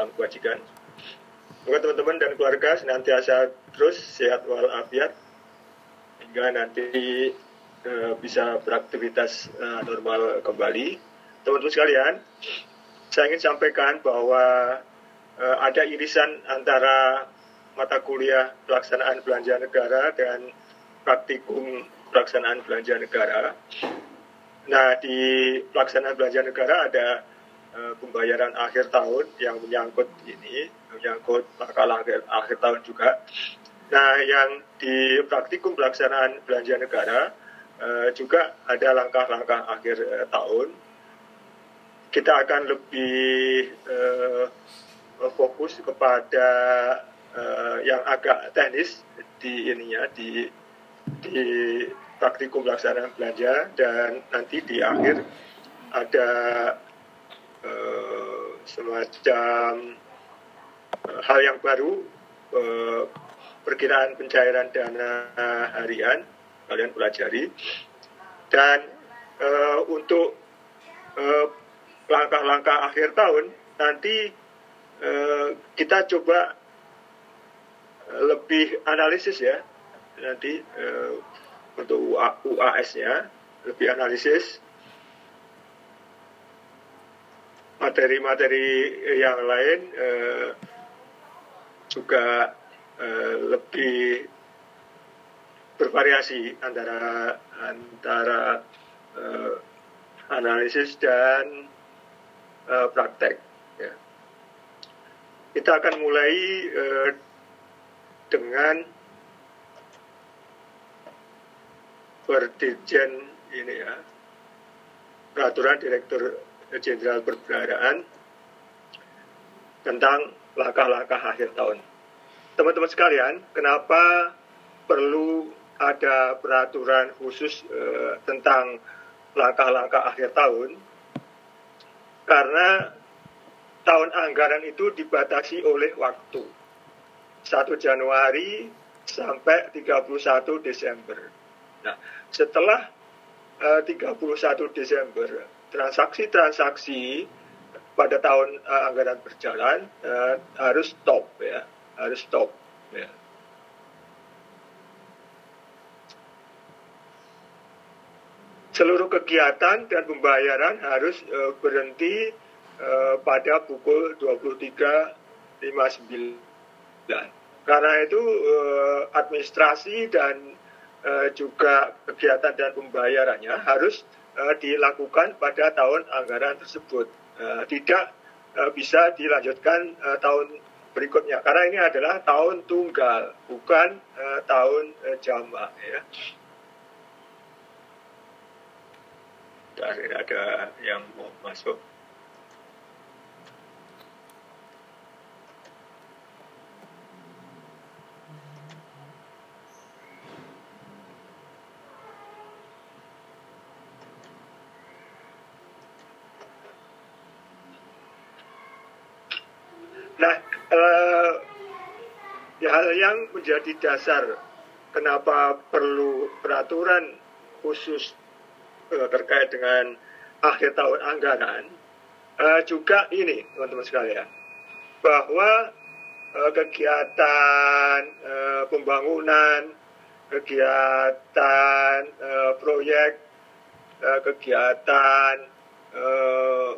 dalam kewajiban. Semoga teman-teman dan keluarga senantiasa terus sehat walafiat hingga nanti uh, bisa beraktivitas uh, normal kembali. Teman-teman sekalian, saya ingin sampaikan bahwa uh, ada irisan antara mata kuliah pelaksanaan belanja negara dan praktikum pelaksanaan belanja negara. Nah, di pelaksanaan belanja negara ada uh, pembayaran akhir tahun yang menyangkut ini, menyangkut langkah-langkah akhir tahun juga. Nah, yang di praktikum pelaksanaan belanja negara uh, juga ada langkah-langkah akhir uh, tahun. Kita akan lebih fokus kepada yang agak teknis di ininya di di praktikum pelaksanaan belanja dan nanti di akhir ada uh, semacam uh, hal yang baru uh, perkiraan pencairan dana harian kalian pelajari. Dan uh, untuk langkah-langkah akhir tahun nanti uh, kita coba lebih analisis ya. Nanti uh, untuk UAS-nya lebih analisis materi-materi yang lain uh, juga uh, lebih bervariasi antara antara uh, analisis dan uh, praktek. Ya. Kita akan mulai uh, dengan Berdirjen ini ya peraturan Direktur Jenderal Perbendaharaan tentang langkah-langkah akhir tahun. Teman-teman sekalian, kenapa perlu ada peraturan khusus eh, tentang langkah-langkah akhir tahun? Karena tahun anggaran itu dibatasi oleh waktu. 1 Januari sampai 31 Desember. Nah, setelah uh, 31 Desember transaksi-transaksi pada tahun uh, anggaran berjalan uh, harus stop ya harus stop ya. seluruh kegiatan dan pembayaran harus uh, berhenti uh, pada pukul 23.59 karena itu uh, administrasi dan uh, juga kegiatan dan pembayarannya harus uh, dilakukan pada tahun anggaran tersebut. Uh, tidak uh, bisa dilanjutkan tahun berikutnya karena ini adalah tahun tunggal bukan tahun uh, jamak ya. Ada yang mau masuk. Hal yang menjadi dasar kenapa perlu peraturan khusus uh, terkait dengan akhir tahun anggaran uh, juga ini teman-teman sekalian bahwa uh, kegiatan uh, pembangunan kegiatan uh, proyek uh, kegiatan uh,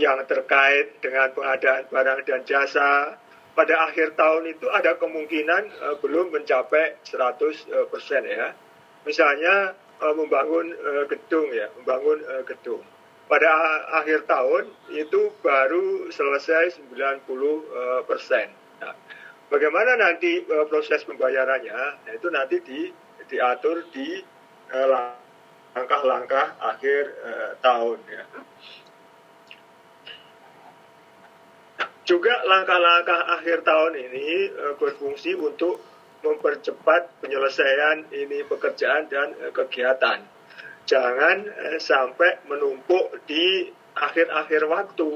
yang terkait dengan pengadaan barang dan jasa pada akhir tahun itu ada kemungkinan uh, belum mencapai 100% uh, persen ya. Misalnya uh, membangun uh, gedung ya, membangun uh, gedung. Pada akhir tahun itu baru selesai 90 uh, persen. Nah, bagaimana nanti uh, proses pembayarannya? Nah, itu nanti di, diatur di langkah-langkah uh, akhir uh, tahun ya. Juga langkah-langkah akhir tahun ini uh, berfungsi untuk mempercepat penyelesaian ini pekerjaan dan uh, kegiatan. Jangan uh, sampai menumpuk di akhir-akhir waktu.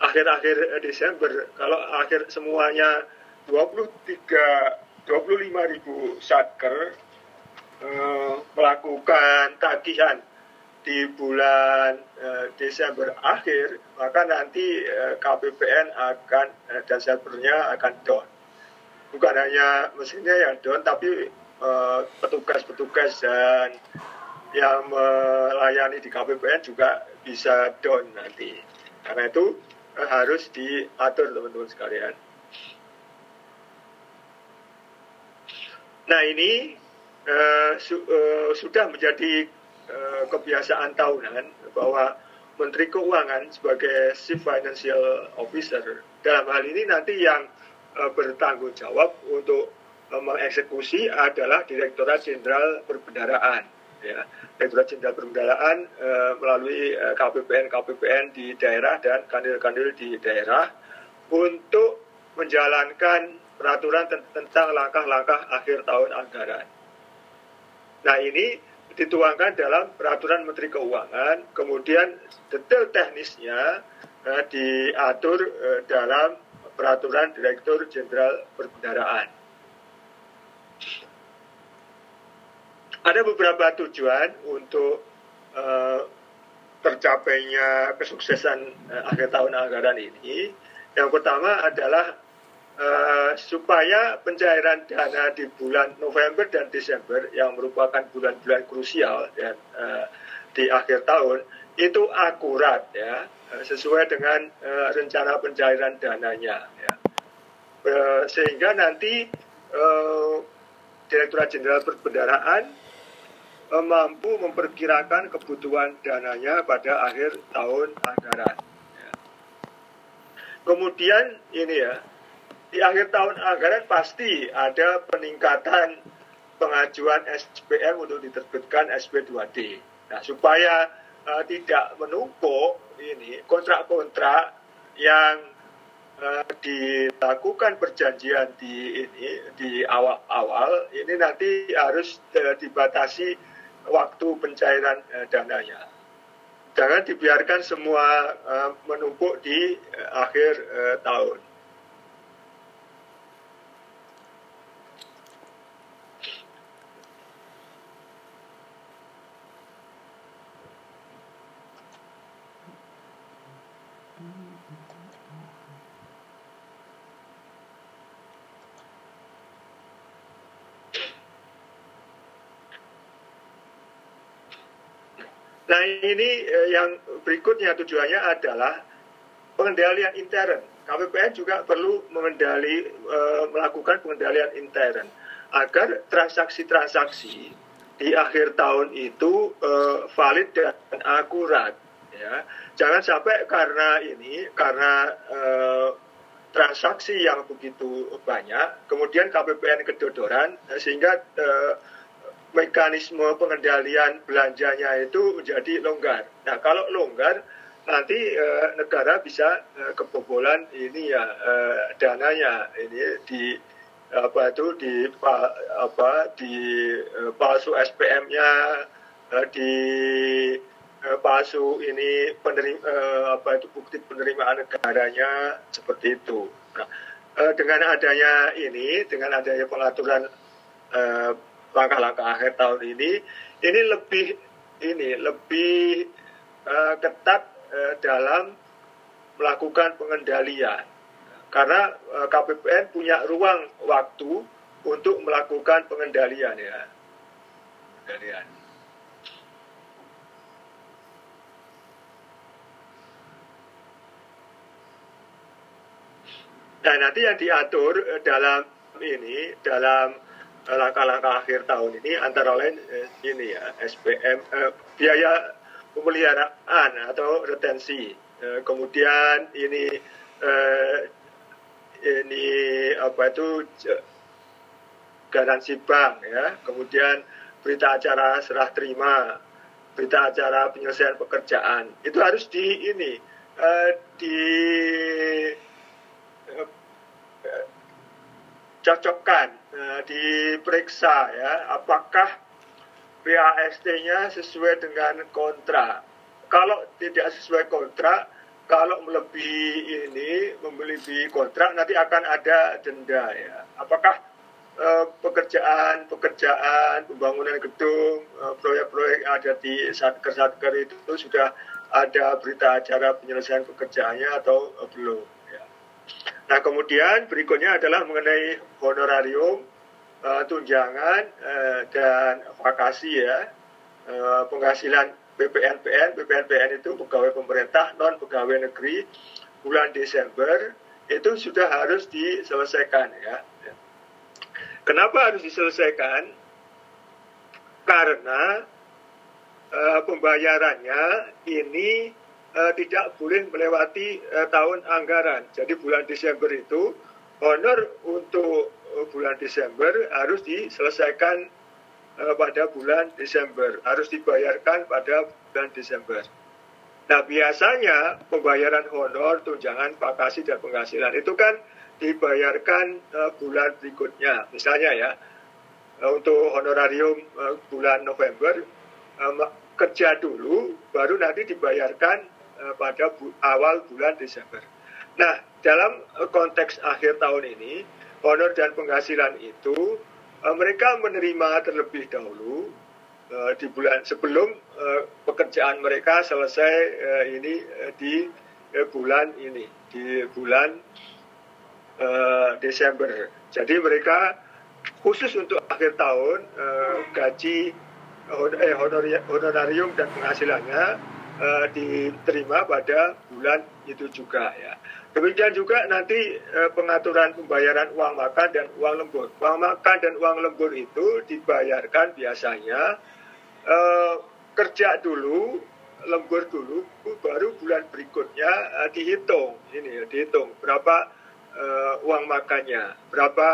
Akhir-akhir Desember, kalau akhir semuanya 23 25 ribu satker uh, melakukan tagihan di bulan uh, Desember akhir, maka nanti uh, KPPN akan uh, dan servernya akan down. Bukan hanya mesinnya yang down, tapi petugas-petugas dan yang melayani di KPPN juga bisa down nanti. Karena itu harus diatur teman-teman sekalian. Nah ini su sudah menjadi uh, kebiasaan tahunan bahwa Menteri Keuangan sebagai Chief Financial Officer dalam hal ini nanti yang uh, bertanggung jawab untuk uh, mengeksekusi adalah Direktorat Jenderal Perbendaraan. Ya, Direktorat Jenderal Perbendaraan melalui KPPN KPPN di daerah dan kandil-kandil di daerah untuk menjalankan peraturan tentang langkah-langkah akhir tahun anggaran. Nah ini dituangkan dalam peraturan Menteri Keuangan, kemudian detail teknisnya eh, diatur eh, dalam peraturan Direktur Jenderal Perbendaraan. Ada beberapa tujuan untuk eh, tercapainya kesuksesan eh, akhir tahun anggaran ini. Yang pertama adalah uh, supaya pencairan dana di bulan November dan Desember yang merupakan bulan-bulan krusial dan uh, di akhir tahun itu akurat ya uh, sesuai dengan uh, rencana pencairan dananya ya. Uh, sehingga nanti uh, Direkturat Jenderal Perbendaraan uh, mampu memperkirakan kebutuhan dananya pada akhir tahun anggaran. Ya. Kemudian ini ya, di akhir tahun anggaran pasti ada peningkatan pengajuan SPM untuk diterbitkan SP2D. Nah, supaya uh, tidak menumpuk ini kontrak-kontrak yang uh, dilakukan perjanjian di ini di awal-awal ini nanti harus uh, dibatasi waktu pencairan uh, dananya. Jangan dibiarkan semua uh, menumpuk di uh, akhir uh, tahun. Nah ini eh, yang berikutnya tujuannya adalah pengendalian intern. KPPN juga perlu mengendali eh, melakukan pengendalian intern agar transaksi-transaksi di akhir tahun itu eh, valid dan akurat. Ya, jangan sampai karena ini karena transaksi yang begitu banyak, kemudian KPPN kedodoran sehingga eh, mekanisme pengendalian belanjanya itu menjadi longgar. Nah, kalau longgar nanti e, negara bisa e, kebobolan ini ya e, dananya ini di apa itu di apa di e, palsu SPM-nya e, di e, palsu ini penerima e, apa itu bukti penerimaan negaranya seperti itu. Nah, e, dengan adanya ini dengan adanya pengaturan e, langkah-langkah akhir tahun ini ini lebih ini lebih uh, ketat uh, dalam melakukan pengendalian karena uh, eh, KPPN punya ruang waktu untuk melakukan pengendalian ya pengendalian. Nah nanti yang diatur dalam ini dalam langkah-langkah akhir tahun ini antara lain eh, ini ya SPM eh, biaya pemeliharaan atau retensi. Eh, kemudian ini eh, ini apa itu garansi bank ya. Kemudian berita acara serah terima berita acara penyelesaian pekerjaan. Itu harus di ini eh, di eh, cocokkan, uh, diperiksa ya, apakah PAST-nya sesuai dengan kontrak. Kalau tidak sesuai kontrak, kalau melebihi ini, melebihi kontrak, nanti akan ada denda ya. Apakah uh, pekerjaan pekerjaan pembangunan gedung uh, proyek-proyek ada di satker-satker itu, sudah ada berita acara penyelesaian pekerjaannya atau belum. Nah kemudian berikutnya adalah mengenai honorarium uh, tunjangan uh, dan vakasi ya uh, penghasilan BPNPN BPNPN itu pegawai pemerintah non pegawai negeri bulan Desember itu sudah harus diselesaikan ya. Kenapa harus diselesaikan? Karena uh, pembayarannya ini uh, tidak boleh melewati uh, tahun anggaran. Jadi bulan Desember itu honor untuk uh, bulan Desember harus diselesaikan uh, pada bulan Desember, harus dibayarkan pada bulan Desember. Nah biasanya pembayaran honor, tunjangan, vakasi, dan penghasilan itu kan dibayarkan uh, bulan berikutnya. Misalnya ya, uh, untuk honorarium uh, bulan November, uh, kerja dulu, baru nanti dibayarkan pada bu awal bulan Desember. Nah, dalam uh, konteks akhir tahun ini, honor dan penghasilan itu, uh, mereka menerima terlebih dahulu di bulan sebelum pekerjaan mereka selesai ini di bulan ini di bulan Desember. Jadi mereka khusus untuk akhir tahun gaji eh, honorarium dan penghasilannya uh, diterima pada bulan itu juga ya. Demikian juga nanti eh, pengaturan pembayaran uang makan dan uang lembur. Uang makan dan uang lembur itu dibayarkan biasanya uh, kerja dulu, lembur dulu, baru bulan berikutnya uh, dihitung ini ya, dihitung berapa uh, uang makannya, berapa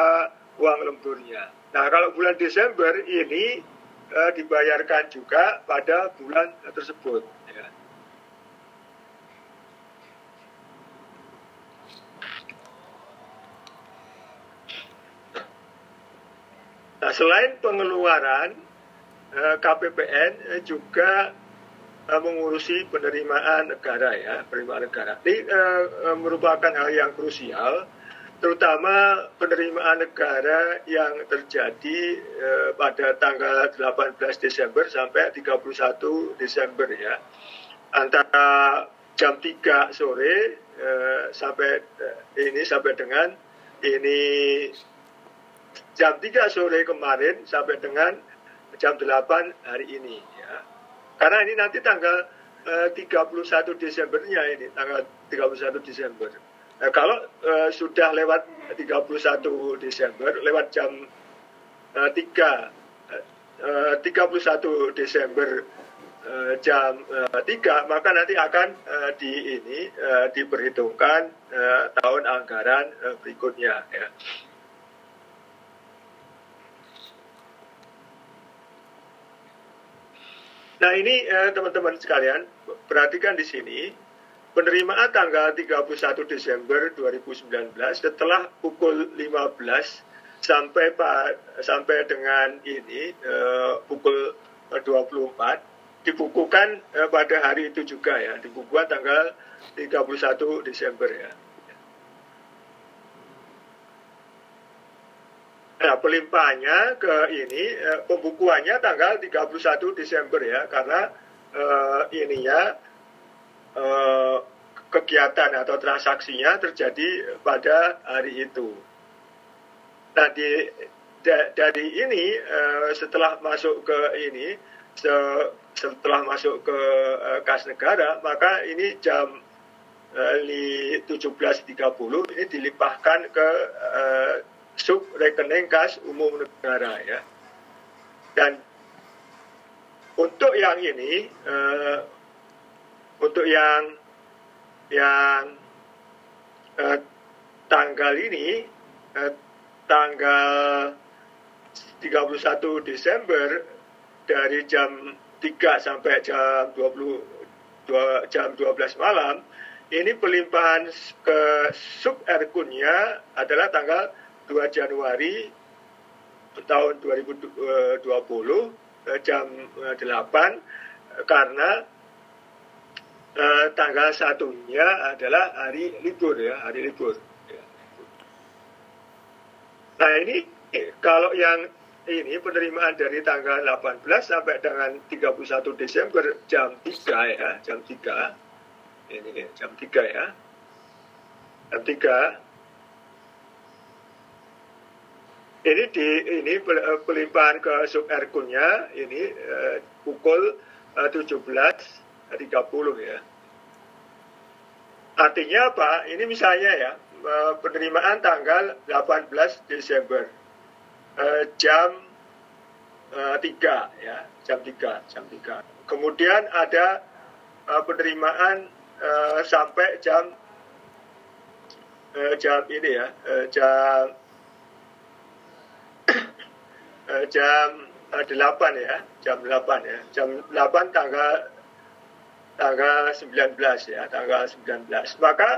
uang lemburnya. Nah kalau bulan Desember ini uh, dibayarkan juga pada bulan tersebut. Nah, selain pengeluaran Eh, KPPN eh, juga eh, mengurusi penerimaan negara ya, penerimaan negara. Ini merupakan hal yang krusial, terutama penerimaan negara yang terjadi pada tanggal 18 Desember sampai 31 Desember ya. Antara jam 3 sore sampai ini sampai dengan ini jam 3 sore kemarin sampai dengan jam 8 hari ini ya. Karena ini nanti tanggal eh, 31 Desembernya ini, tanggal 31 Desember. Nah, kalau eh, sudah lewat 31 Desember, lewat jam eh, 3 eh, 31 Desember eh, jam eh, 3 maka nanti akan eh, di ini eh, diperhitungkan eh, tahun anggaran eh, berikutnya ya. Nah ini eh, teman-teman sekalian, perhatikan di sini penerimaan tanggal 31 Desember 2019 setelah pukul 15 sampai sampai dengan ini eh, pukul 24 dibukukan eh, pada hari itu juga ya, dibukukan tanggal 31 Desember ya. Nah, pelimpahannya ke ini eh, pembukuannya tanggal 31 Desember ya karena eh, ininya eh, kegiatan atau transaksinya terjadi pada hari itu. Nah, di, da, dari ini eh, setelah masuk ke ini se, setelah masuk ke eh, kas negara maka ini jam eh, 17.30 ini dilimpahkan ke eh, sub rekening kas umum negara ya. Dan untuk yang ini, uh, untuk yang yang uh, tanggal ini, uh, tanggal 31 Desember dari jam 3 sampai jam 20 jam 12 malam, ini pelimpahan ke sub erkunnya adalah tanggal 2 Januari tahun 2020 eh, jam 8 eh, karena eh, tanggal satunya adalah hari libur ya hari libur. Ya. Nah ini kalau yang ini penerimaan dari tanggal 18 sampai dengan 31 Desember jam 3 ya, jam 3. Ini jam 3 ya. Jam 3 ini di ini eh, pelimpahan ke sub Erkunnya ini uh, pukul uh, 17.30 ya. Artinya apa? Ini misalnya ya uh, penerimaan tanggal 18 Desember uh, jam uh, 3 ya, jam 3, jam 3. Kemudian ada uh, penerimaan uh, sampai jam uh, jam ini ya, uh, jam uh, jam uh, 8 ya, jam 8 ya. Jam 8 tanggal tanggal 19 ya, tanggal 19. Maka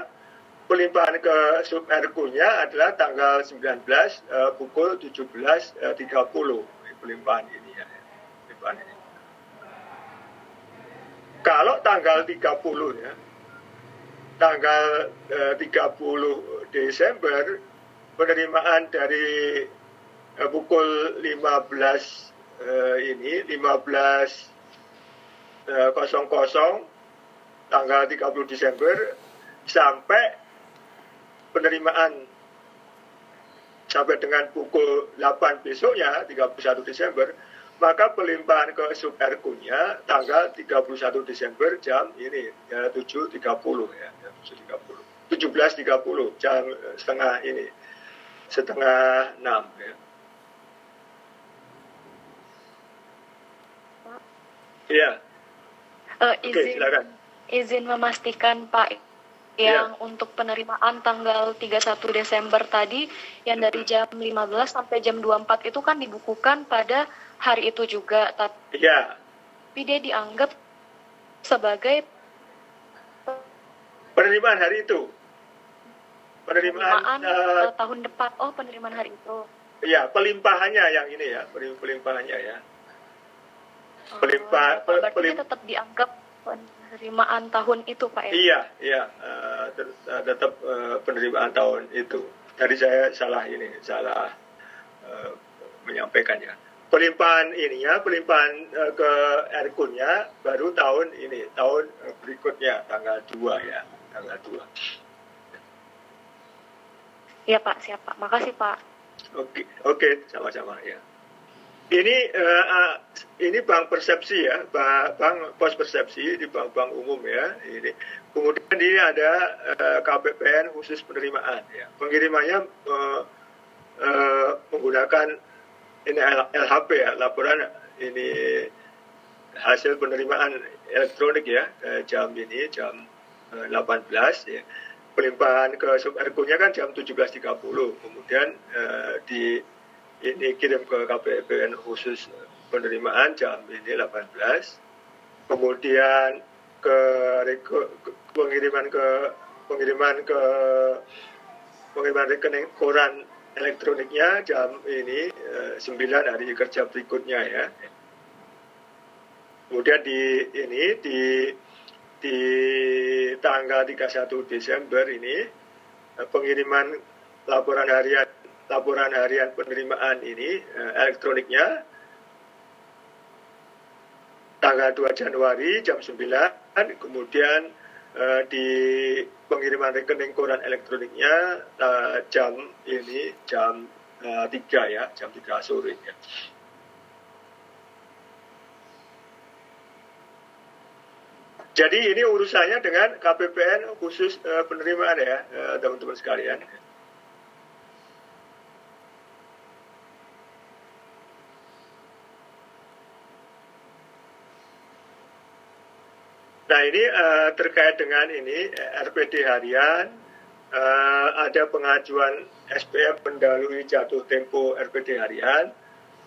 pelimpahan ke sub RQ-nya adalah tanggal 19 uh, pukul 17.30 uh, pelimpahan ini ya. Pelimpahan ini. Kalau tanggal 30 ya, tanggal uh, 30 Desember penerimaan dari uh, pukul 15 uh, ini 15 uh, 00 tanggal 30 Desember sampai penerimaan sampai dengan pukul 8 besoknya 31 Desember maka pelimpahan ke sub nya tanggal 31 Desember jam ini ya 7.30 ya, ya 7.30 17.30 jam setengah ini setengah 6 ya Iya. Uh, izin, Oke, silakan. Izin memastikan Pak yang ya. untuk penerimaan tanggal 31 Desember tadi yang dari jam 15 sampai jam 24 itu kan dibukukan pada hari itu juga tapi ya. dia dianggap sebagai penerimaan hari itu penerimaan, penerimaan uh, tahun depan oh penerimaan hari itu Iya, pelimpahannya yang ini ya, pelimpahannya ya pelimpah oh, pelim, tetap dianggap penerimaan tahun itu Pak ya? Iya, iya, uh, tetap uh, penerimaan tahun itu. Tadi saya salah ini, salah uh, menyampaikannya. Pelimpahan ininya, pelimpahan uh, ke Erkunnya baru tahun ini, tahun berikutnya tanggal 2 ya, tanggal 2. Iya Pak, siap Pak. Makasih Pak. Oke, oke, sama-sama ya ini uh, ini bank persepsi ya, bank, bank pos persepsi di bank-bank umum ya. Ini kemudian ini ada uh, eh, KPPN khusus penerimaan ya. Pengirimannya uh, uh, menggunakan ini LHP ya, laporan ini hasil penerimaan elektronik ya jam ini jam uh, 18 ya. Pelimpahan ke sub kan jam 17.30. Kemudian uh, di ini kirim ke KPPN khusus penerimaan jam ini 18 kemudian ke, ke pengiriman ke pengiriman ke pengiriman rekening koran elektroniknya jam ini eh, 9 hari kerja berikutnya ya. Kemudian di ini di di tanggal 31 Desember ini eh, pengiriman laporan harian laporan harian penerimaan ini uh, elektroniknya tanggal 2 Januari jam 9 kemudian uh, di pengiriman rekening koran elektroniknya uh, jam ini jam uh, 3 ya jam 3 sore ya. Jadi ini urusannya dengan KPPN khusus penerimaan ya teman-teman sekalian. Nah ini uh, terkait dengan ini eh, RPD harian, uh, ada pengajuan SPM pendahului jatuh tempo RPD harian,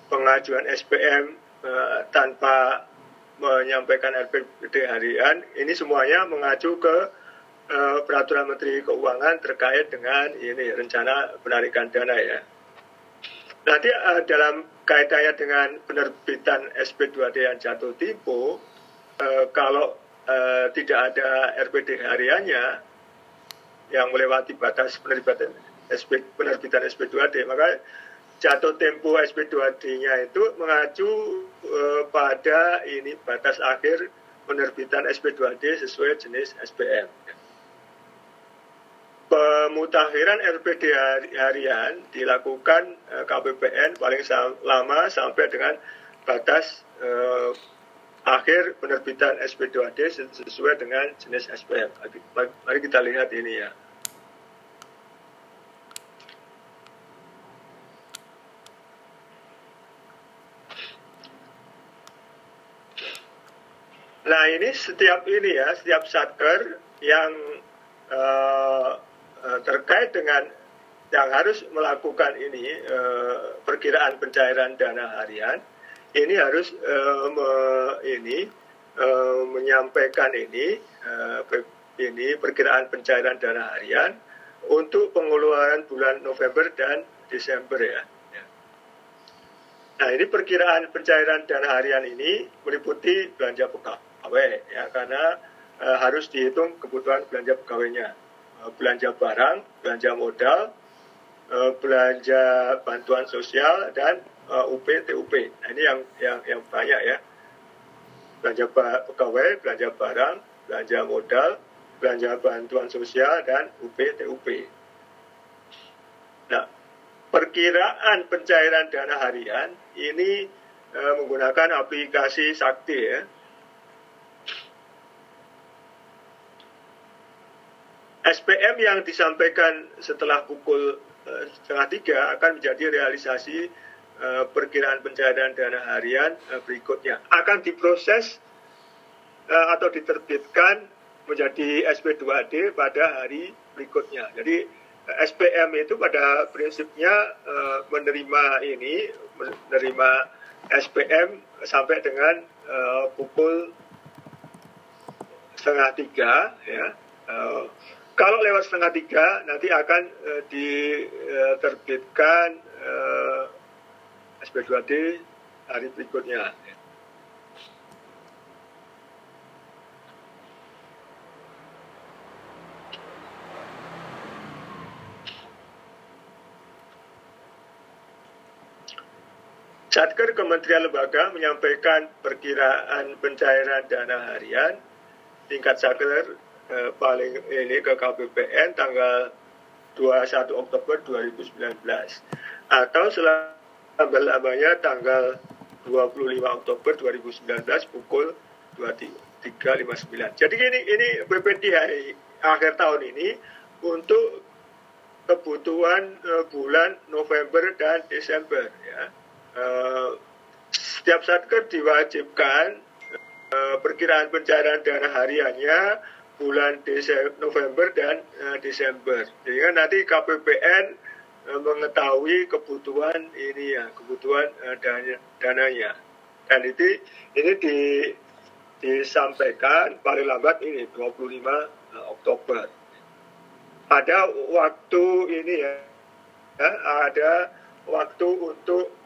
pengajuan SPM uh, tanpa menyampaikan RPD harian, ini semuanya mengacu ke uh, peraturan Menteri Keuangan terkait dengan ini rencana penarikan dana ya. Nanti uh, dalam kaitannya dengan penerbitan SP2D yang jatuh tempo, uh, kalau uh, tidak ada RPD hariannya yang melewati batas penerbitan SP, penerbitan SP2D maka jatuh tempo SP2D-nya itu mengacu uh, pada ini batas akhir penerbitan SP2D sesuai jenis SPM. Pemutakhiran RPD harian dilakukan uh, KPPN paling lama sampai dengan batas akhir penerbitan SP2D sesuai dengan jenis SPM. Mari kita lihat ini ya. Nah ini setiap ini ya, setiap satker yang uh, terkait dengan yang harus melakukan ini uh, perkiraan pencairan dana harian, ini harus uh, ini uh, menyampaikan ini uh, ini perkiraan pencairan dana harian untuk pengeluaran bulan November dan Desember ya. Nah ini perkiraan pencairan dana harian ini meliputi belanja pegawai ya karena e, harus dihitung kebutuhan belanja pegawainya e, belanja barang belanja modal belanja bantuan sosial dan e, UP TUP nah ini yang yang yang banyak ya. Belanja pegawai belanja barang belanja modal belanja bantuan sosial dan UP TUP nah perkiraan pencairan dana harian ini e, menggunakan aplikasi Sakti ya. SPM yang disampaikan setelah pukul uh, setengah tiga akan menjadi realisasi uh, perkiraan pencairan dana harian uh, berikutnya. Akan diproses uh, atau diterbitkan menjadi SP2D pada hari berikutnya. Jadi SPM itu pada prinsipnya menerima ini, menerima SPM sampai dengan pukul setengah tiga, ya. Kalau lewat setengah tiga nanti akan diterbitkan SP2D hari berikutnya. Satker Kementerian Lembaga menyampaikan perkiraan pencairan dana harian tingkat satker eh, paling ini ke KPPN tanggal 21 Oktober 2019 atau selama-lamanya tanggal 25 Oktober 2019 pukul 23.59. Jadi ini ini BPTH akhir tahun ini untuk kebutuhan uh, bulan November dan Desember ya. Uh, setiap satker diwajibkan uh, perkiraan pencairan dana hariannya bulan Desember, November dan uh, Desember. Jadi kan nanti KPPN mengetahui kebutuhan ini ya, kebutuhan uh, dana, dananya. Dan itu ini di, disampaikan paling lambat ini 25 uh, Oktober. Ada waktu ini ya, ya ada waktu untuk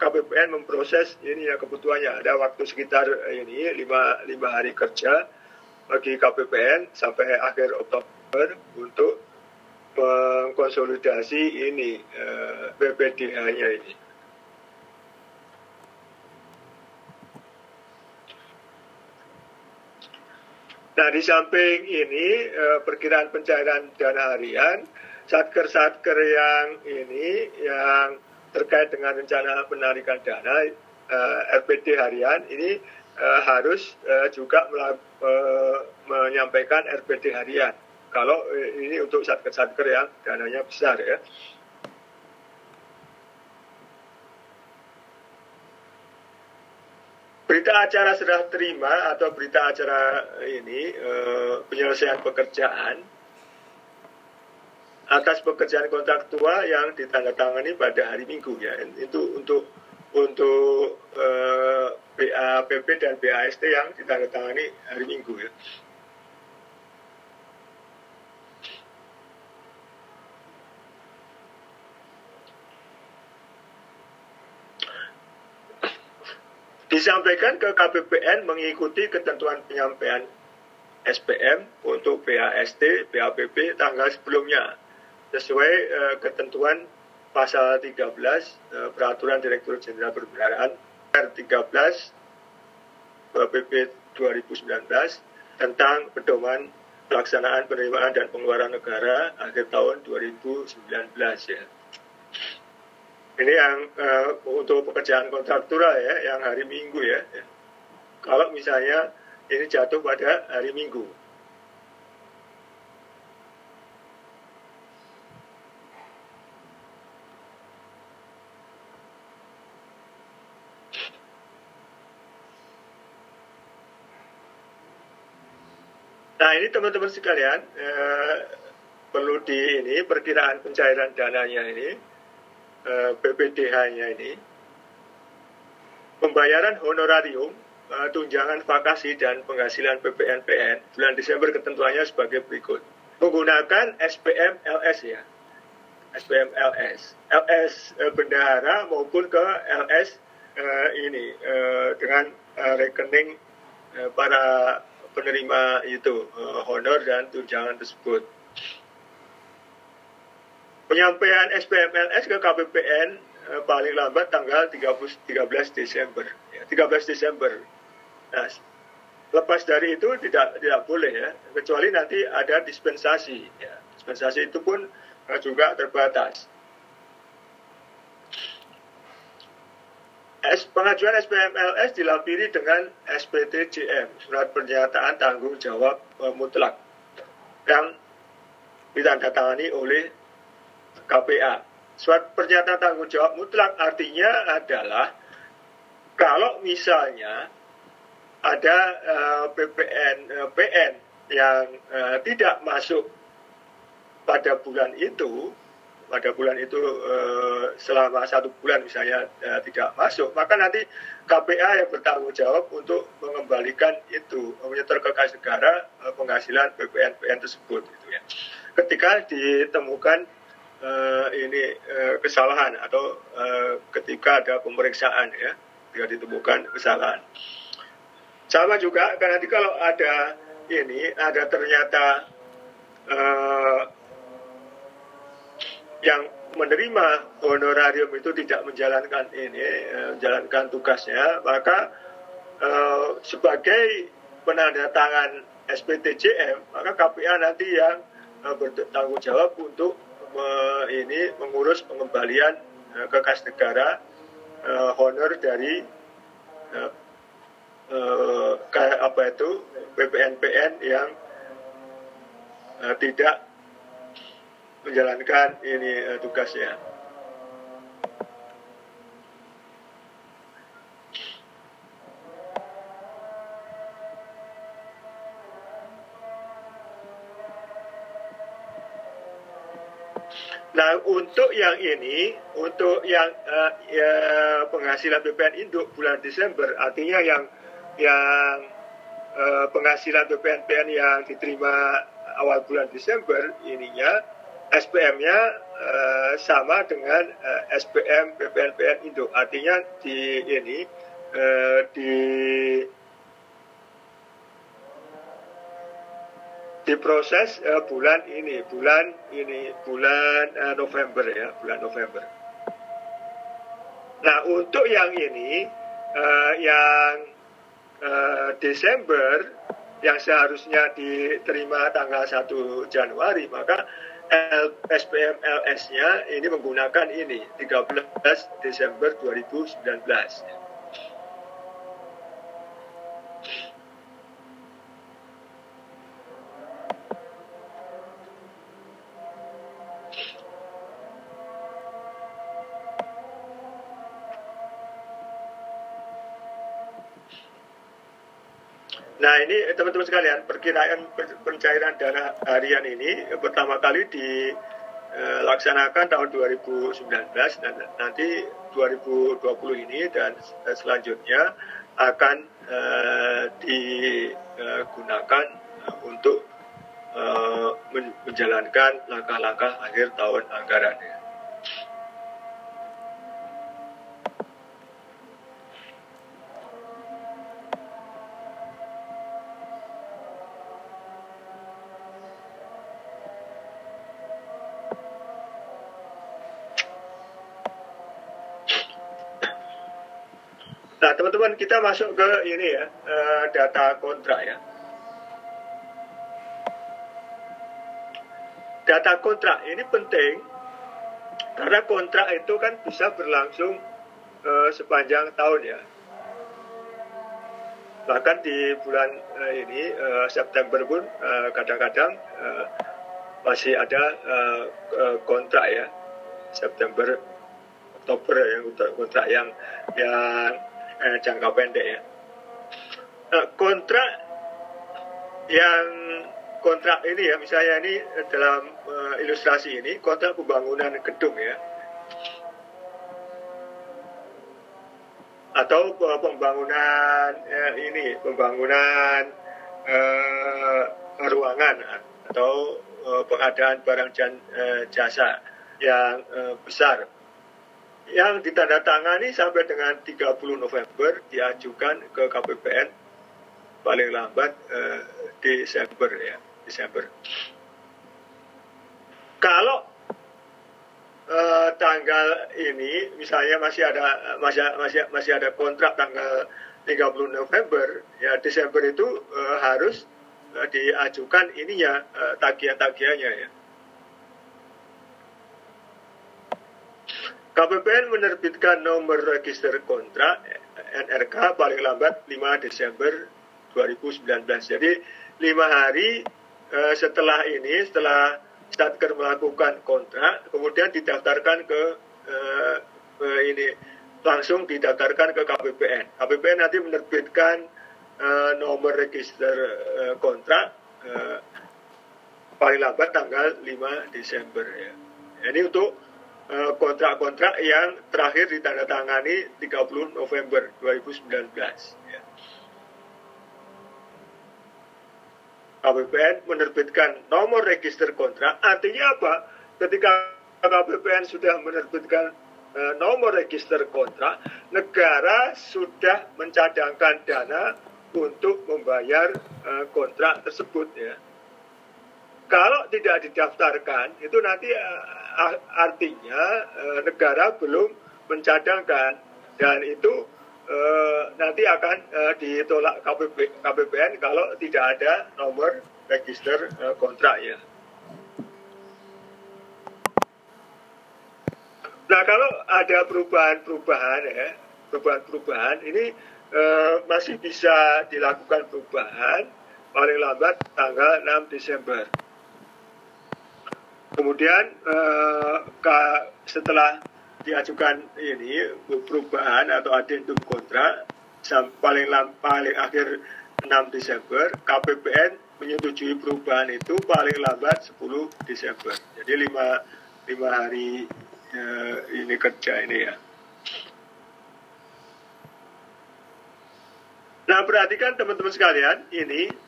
KPPN memproses ini ya kebutuhannya. Ada waktu sekitar ini lima, lima hari kerja bagi KPPN sampai akhir Oktober untuk mengkonsolidasi ini eh, BPDH-nya ini. Nah, di samping ini eh, perkiraan pencairan dana harian, satker-satker yang ini yang terkait dengan rencana penarikan dana eh, RPD harian ini harus juga menyampaikan RPD harian. Kalau uh, ini untuk satker-satker yang dananya besar ya. Berita acara serah terima atau berita acara ini uh, penyelesaian pekerjaan atas pekerjaan kontraktual yang ditandatangani pada hari Minggu ya itu untuk untuk uh, BAPP dan BAST yang ditandatangani hari Minggu ya. Disampaikan ke KPPN mengikuti ketentuan penyampaian SPM untuk BAST, BAPP tanggal sebelumnya sesuai uh, ketentuan pasal 13 uh, Peraturan Direktur Jenderal Perbendaharaan R13 PP 2019 tentang pedoman pelaksanaan penerimaan dan pengeluaran negara akhir tahun 2019 ya. Ini yang uh, untuk pekerjaan kontraktural ya, yang hari Minggu ya. Kalau misalnya ini jatuh pada hari Minggu. Nah ini teman-teman sekalian eh, perlu di ini perkiraan pencairan dananya ini eh, BPDH-nya ini pembayaran honorarium uh, tunjangan vakasi dan penghasilan PPNPN bulan Desember ketentuannya sebagai berikut. Menggunakan SPM LS ya. SPM LS. LS uh, bendahara maupun ke LS ini dengan rekening para penerima itu honor dan tunjangan tersebut. Penyampaian SPM LS ke KPPN Eh, paling lambat tanggal 30, 13 Desember. Ya, 13 Desember. Nah, lepas dari itu tidak tidak boleh ya, kecuali nanti ada dispensasi. Ya. Dispensasi itu pun uh, juga terbatas. S, pengajuan SPMLS dilampiri dengan SPTJM, surat pernyataan tanggung jawab uh, mutlak, yang ditandatangani oleh KPA Surat pernyataan tanggung jawab mutlak artinya adalah kalau misalnya ada uh, eh, PPN eh, PN yang uh, tidak masuk pada bulan itu pada bulan itu selama satu bulan misalnya tidak masuk maka nanti KPA yang bertanggung jawab untuk mengembalikan itu menyetor ke kas negara penghasilan PPN PN tersebut gitu ya. Ketika ditemukan uh, ini uh, kesalahan atau uh, ketika ada pemeriksaan ya, ketika ditemukan kesalahan. Sama juga karena nanti kalau ada ini ada ternyata uh, yang menerima honorarium itu tidak menjalankan ini uh, menjalankan tugasnya maka uh, sebagai penanda tangan SPTJM maka KPA nanti yang bertanggung jawab untuk me, ini mengurus pengembalian uh, ke kas negara uh, honor dari uh, uh, apa itu PPNPN yang uh, tidak menjalankan ini uh, tugasnya. Nah, untuk yang ini, untuk yang uh, ya, penghasilan BPN induk bulan Desember, artinya yang yang uh, penghasilan BPN PN yang diterima awal bulan Desember ininya SPM-nya uh, sama dengan uh, SPM BPN PN induk. Artinya di ini uh, di diproses uh, bulan ini, bulan ini, bulan uh, November ya, bulan November. Nah untuk yang ini, uh, yang uh, Desember, yang seharusnya diterima tanggal 1 Januari, maka SPM LS-nya ini menggunakan ini 13 Desember 2019. Nah ini teman-teman sekalian perkiraan pencairan dana harian ini pertama kali dilaksanakan tahun 2019 dan nanti 2020 ini dan selanjutnya akan uh, digunakan untuk uh, menjalankan langkah-langkah akhir tahun anggaran. Kita masuk ke ini ya, uh, data kontrak ya. Data kontrak ini penting karena kontrak itu kan bisa berlangsung uh, sepanjang tahun ya. Bahkan di bulan uh, ini September pun kadang-kadang masih ada kontrak ya September Oktober yang kontrak yang yang eh, jangka pendek ya. Nah, kontrak yang kontrak ini ya misalnya ini dalam uh, ilustrasi ini kontrak pembangunan gedung ya atau pembangunan eh, ini pembangunan eh, ruangan atau eh, pengadaan barang dan eh, jasa yang eh, besar yang ditandatangani sampai dengan 30 November diajukan ke KPPN paling lambat eh, Desember ya Desember. Kalau eh, tanggal ini misalnya masih ada masih masih masih ada kontrak tanggal 30 November ya Desember itu eh, harus eh, diajukan ininya eh, tagihan-tagihannya ya. KPPN menerbitkan nomor register kontrak NRK paling lambat 5 Desember 2019. Jadi lima hari uh, setelah ini, setelah Statker melakukan kontrak, kemudian didaftarkan ke uh, uh, ini langsung didaftarkan ke KPPN. KPPN nanti menerbitkan uh, nomor register uh, kontrak uh, paling lambat tanggal 5 Desember ya. Ini untuk Eh, kontrak-kontrak yang terakhir ditandatangani 30 November 2019. Ya. KPPN menerbitkan nomor register kontrak, artinya apa? Ketika KPPN sudah menerbitkan uh, nomor register kontrak, negara sudah mencadangkan dana untuk membayar uh, kontrak tersebut ya. Kalau tidak didaftarkan, itu nanti uh, artinya uh, negara belum mencadangkan dan itu uh, nanti akan ditolak KPP, KPPN kalau tidak ada nomor register kontrak ya. Nah kalau ada perubahan-perubahan ya, perubahan-perubahan ini masih bisa dilakukan perubahan paling lambat tanggal 6 Desember. Kemudian uh, setelah diajukan ini perubahan atau adendum kontrak paling paling akhir 6 Desember KPPN menyetujui perubahan itu paling lambat 10 Desember. Jadi lima lima hari uh, ini kerja ini ya. Nah perhatikan teman-teman sekalian ini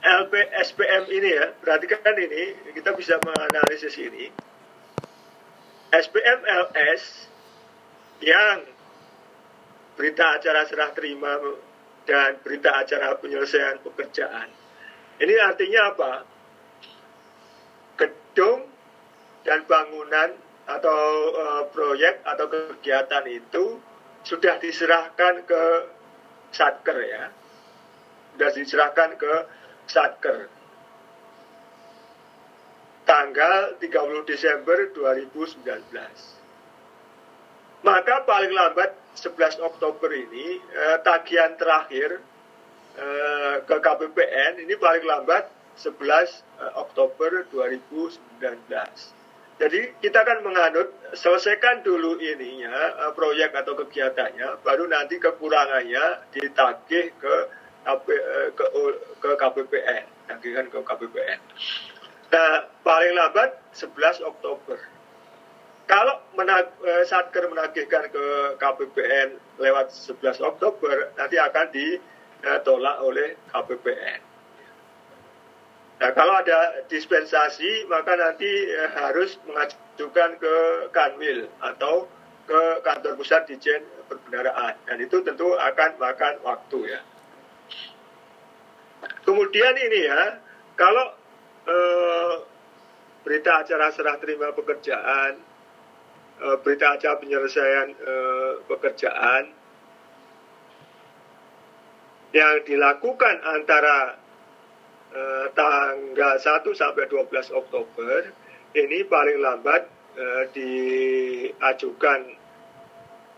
LP SPM ini ya, perhatikan ini, kita bisa menganalisis ini. SPM LS yang berita acara serah terima dan berita acara penyelesaian pekerjaan. Ini artinya apa? Gedung dan bangunan atau uh, proyek atau kegiatan itu sudah diserahkan ke satker ya. Sudah diserahkan ke Satker tanggal 30 Desember 2019. Maka paling lambat 11 Oktober ini eh, tagihan terakhir eh, ke KPPN ini paling lambat 11 eh, Oktober 2019. Jadi kita akan menganut selesaikan dulu ininya eh, proyek atau kegiatannya, baru nanti kekurangannya ditagih ke ke, ke KPPN, tagihan ke KPPN. Nah, paling lambat 11 Oktober. Kalau menag, eh, Satker menagihkan ke KPPN lewat 11 Oktober, nanti akan ditolak oleh KPPN. Nah, kalau ada dispensasi, maka nanti eh, harus mengajukan ke Kanwil atau ke kantor pusat Dijen Perbendaraan. Dan itu tentu akan makan waktu ya. Kemudian ini ya, kalau eh, berita acara serah terima pekerjaan uh, berita acara penyelesaian uh, pekerjaan yang dilakukan antara uh, tanggal 1 sampai 12 Oktober ini paling lambat uh, diajukan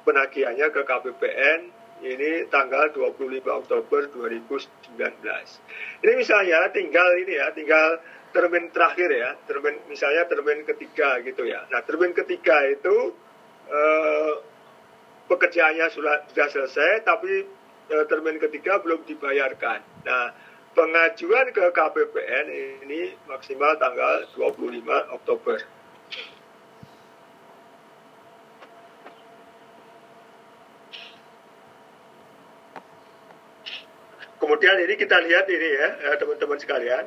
penagihannya ke KPPN ini tanggal 25 Oktober 2019. Ini misalnya tinggal ini ya, tinggal termin terakhir ya, termin misalnya termin ketiga gitu ya. Nah termin ketiga itu eh, pekerjaannya sudah sudah selesai, tapi eh, termin ketiga belum dibayarkan. Nah pengajuan ke KPPN ini maksimal tanggal 25 Oktober. Kemudian ini kita lihat ini ya eh, teman-teman sekalian,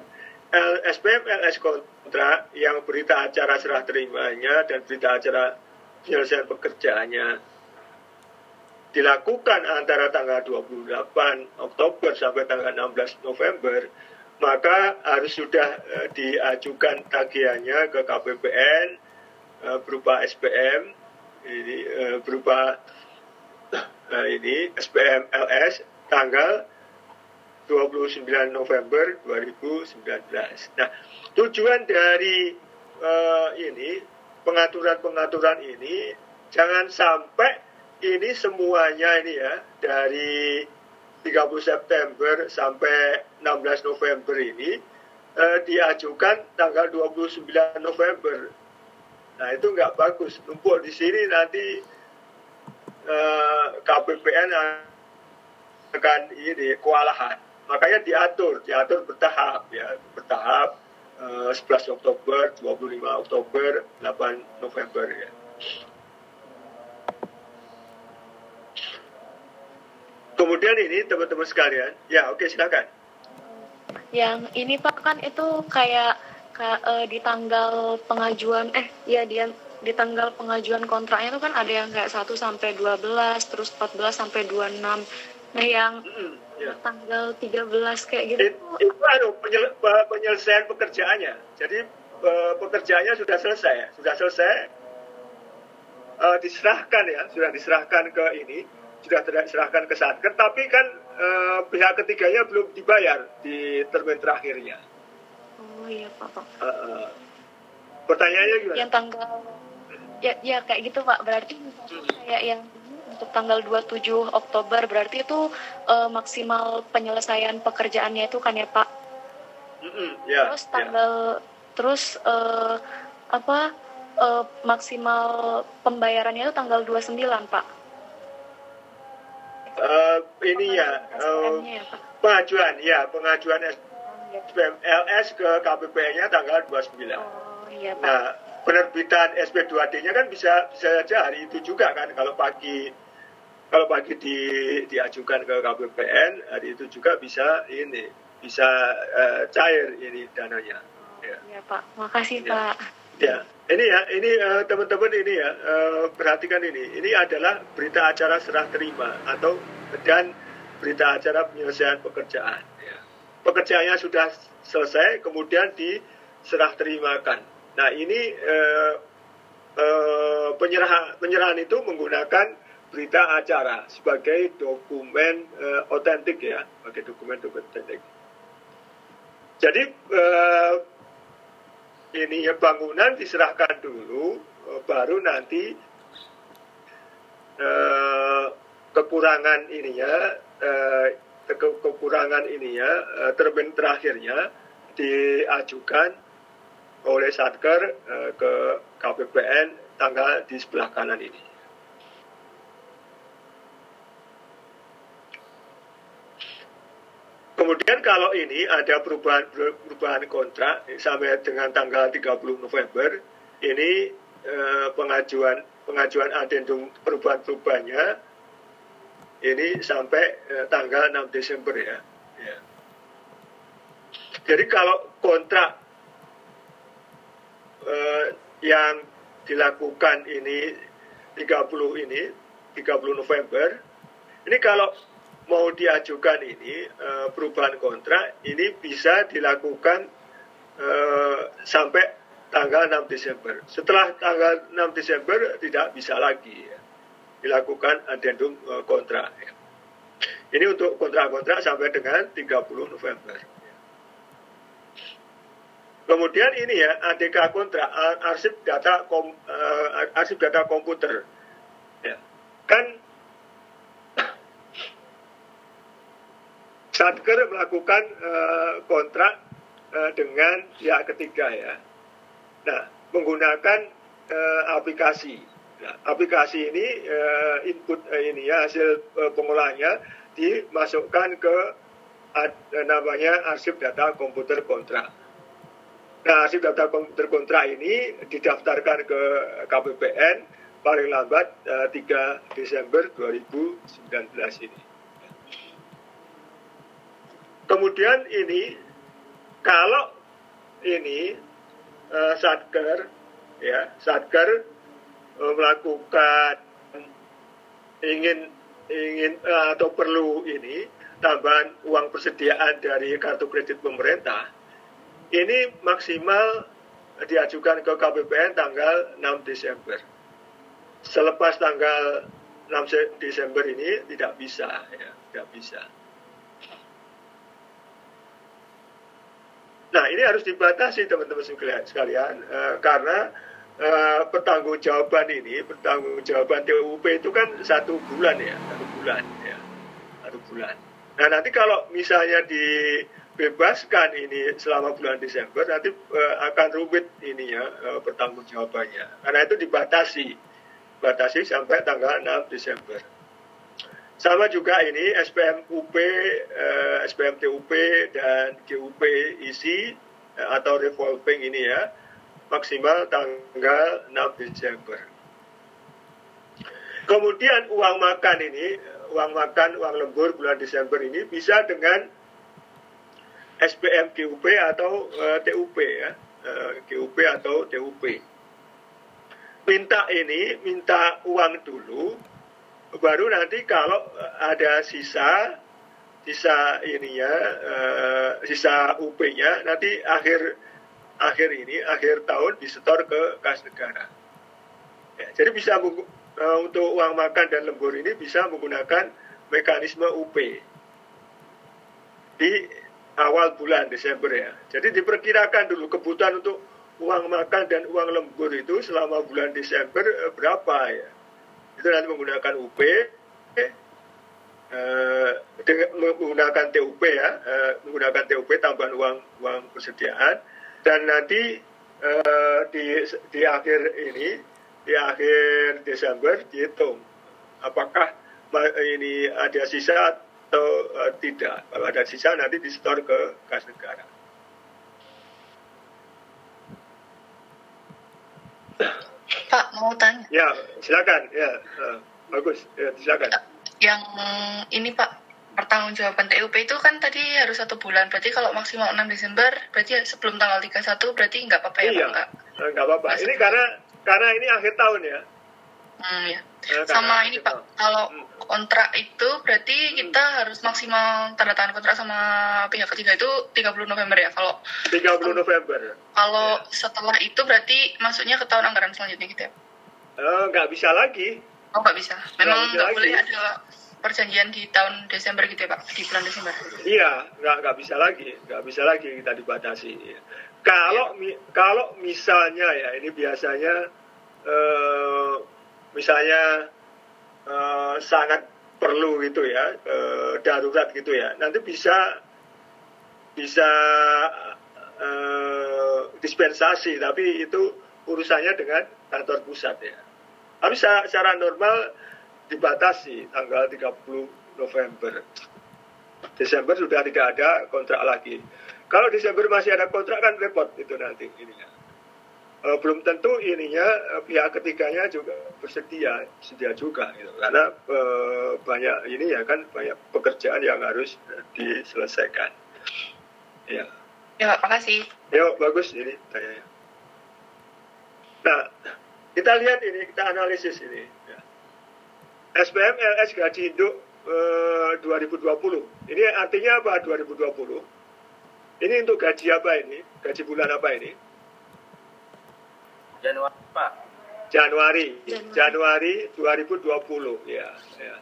SPM LS kontrak yang berita acara serah terimanya dan berita acara penyelesaian pekerjaannya dilakukan antara tanggal 28 Oktober sampai tanggal 16 November, maka harus sudah uh, diajukan tagihannya ke KPPN uh, berupa SPM ini berupa ini SPM LS tanggal 29 November 2019. Nah, tujuan dari uh, ini pengaturan-pengaturan ini jangan sampai ini semuanya ini ya dari 30 September sampai 16 November ini uh, diajukan tanggal 29 November. Nah itu nggak bagus. Numpuk di sini nanti eh, KPPN akan ini kewalahan makanya diatur diatur bertahap ya. Bertahap uh, eh, 11 Oktober 25 Oktober 8 November ya. Kemudian ini teman-teman sekalian ya oke okay, silakan. Yang ini pak kan itu kayak uh, di tanggal pengajuan eh ya dia di tanggal pengajuan kontraknya itu kan ada yang kayak 1 sampai 12 terus 14 sampai 26 nah yang ya. tanggal 13 kayak gitu. It, itu anu penyel, penyelesaian pekerjaannya. Jadi pekerjaannya sudah selesai, sudah selesai uh, diserahkan ya, sudah diserahkan ke ini, sudah diserahkan ke satker, tapi kan uh, pihak ketiganya belum dibayar di termin terakhirnya. Oh iya Pak. Pak. Uh, uh, pertanyaannya gimana? Yang tanggal ya, ya kayak gitu Pak. Berarti hmm. kayak yang untuk tanggal 27 Oktober berarti itu uh, maksimal penyelesaian pekerjaannya itu kan ya Pak? Mm-hmm, yeah, terus ya. tanggal yeah. terus uh, apa uh, maksimal pembayarannya itu tanggal 29 Pak? Uh, ini ya, uh, ya pengajuan ya pengajuan SPM LS ke KPP-nya tanggal 29. Oh iya Pak. Nah penerbitan SP2D-nya kan bisa bisa saja hari itu juga kan kalau pagi kalau pagi di, diajukan ke KPPN hari itu juga bisa ini bisa uh, cair ini dananya. Ya, ya Pak, makasih ya. Pak. Ya, ini ya, ini uh, teman-teman ini ya uh, perhatikan ini. Ini adalah berita acara serah terima atau dan berita acara penyelesaian pekerjaan. Ya. Pekerjaannya sudah selesai, kemudian diserah terimakan. Nah ini uh, uh, penyerahan penyerahan itu menggunakan berita acara sebagai dokumen uh, otentik ya, sebagai dokumen otentik. Jadi uh, ini ya bangunan diserahkan dulu, uh, baru nanti uh, kekurangan ininya, uh, ke kekurangan ininya, uh, termin terakhirnya diajukan oleh Satker uh, ke KPPN tanggal di sebelah kanan ini. Kemudian kalau ini ada perubahan perubahan kontrak sampai dengan tanggal 30 November, ini eh, pengajuan pengajuan adendum perubahan perubahannya ini sampai eh, tanggal 6 Desember ya. ya. Jadi kalau kontrak eh, yang dilakukan ini 30 ini 30 November, ini kalau mau diajukan ini uh, perubahan kontrak ini bisa dilakukan uh, sampai tanggal 6 Desember. Setelah tanggal 6 Desember tidak bisa lagi ya, dilakukan adendum uh, kontrak. Ya. Ini untuk kontrak-kontrak sampai dengan 30 November. Kemudian ini ya ADK kontrak arsip data kom, uh, arsip data komputer. Ya. Kan Satker melakukan uh, kontrak uh, dengan pihak ketiga ya. Nah, menggunakan uh, aplikasi. Nah, aplikasi ini uh, input uh, ini ya hasil uh, pengolahannya dimasukkan ke uh, namanya arsip data komputer kontrak. Nah, arsip data komputer kontrak ini didaftarkan ke KPPN paling lambat uh, 3 Desember 2019 ini. Kemudian ini kalau ini uh, satker ya satker uh, melakukan ingin ingin uh, atau perlu ini tambahan uang persediaan dari kartu kredit pemerintah ini maksimal diajukan ke KPPN tanggal 6 Desember. Selepas tanggal 6 Desember ini tidak bisa ya, tidak bisa. Nah ini harus dibatasi teman-teman sekalian uh, karena uh, pertanggungjawaban ini, pertanggungjawaban TUP itu kan satu bulan ya, satu bulan ya, satu bulan. Nah nanti kalau misalnya dibebaskan ini selama bulan Desember nanti uh, akan rumit ini ya uh, pertanggungjawabannya karena itu dibatasi, batasi sampai tanggal 6 Desember. Sama juga ini SPM UP, eh, SPM TUP dan GUP isi eh, atau revolving ini ya maksimal tanggal 6 Desember. Kemudian uang makan ini, uang makan, uang lembur bulan Desember ini bisa dengan SPM GUP atau eh, TUP ya, eh, GUP atau TUP. Minta ini, minta uang dulu, baru nanti kalau eh, ada sisa sisa ini ya uh, sisa UP-nya nanti akhir akhir ini akhir tahun disetor ke kas negara. Ya, jadi bisa uh, untuk uang makan dan lembur ini bisa menggunakan mekanisme UP di awal bulan Desember ya. Jadi diperkirakan dulu kebutuhan untuk uang makan dan uang lembur itu selama bulan Desember berapa ya itu nanti menggunakan UP eh, dengan menggunakan TUP ya eh, menggunakan TUP tambahan uang uang persediaan dan nanti eh, di di akhir ini di akhir Desember dihitung apakah ini ada sisa atau uh, tidak kalau ada sisa nanti disetor ke kas negara. Pak mau tanya. Ya, silakan. Ya, uh, bagus. Ya, silakan. Yang ini Pak, pertanggungjawaban TUP itu kan tadi harus satu bulan. Berarti kalau maksimal 6 Desember, berarti sebelum tanggal 31 berarti nggak apa-apa ya iya, Pak? Nggak apa-apa. Ini karena karena ini akhir tahun ya. Hmm, ya. Sama ini Pak, kalau hmm. kontrak itu berarti kita hmm. harus maksimal tanda tangan kontrak sama pihak ketiga itu 30 November ya. Kalau 30 November. Kalau ya. setelah itu berarti masuknya ke tahun anggaran selanjutnya gitu ya? Uh, nggak bisa lagi. Oh nggak bisa. Memang nggak boleh ada perjanjian di tahun Desember gitu ya Pak, di bulan Desember. Iya, nggak nggak bisa lagi, nggak bisa lagi kita dibatasi. Kalau ya. mi, kalau misalnya ya ini biasanya uh, misalnya uh, sangat perlu gitu ya uh, darurat gitu ya. Nanti bisa bisa uh, dispensasi tapi itu urusannya dengan kantor pusat ya. Tapi secara normal dibatasi tanggal 30 November. Desember sudah tidak ada kontrak lagi. Kalau Desember masih ada kontrak kan repot itu nanti ininya uh, belum tentu ininya uh, pihak ketiganya juga bersedia sedia juga gitu. karena uh, banyak ini ya kan banyak pekerjaan yang harus diselesaikan. Ya. Ya makasih. Ya bagus ini saya nah kita lihat ini kita analisis ini ya. SPM LS gaji induk uh, 2020 ini artinya apa 2020 ini untuk gaji apa ini? Gaji bulan apa ini Januari Pak. Januari, Januari, Januari 2020 ya. ya.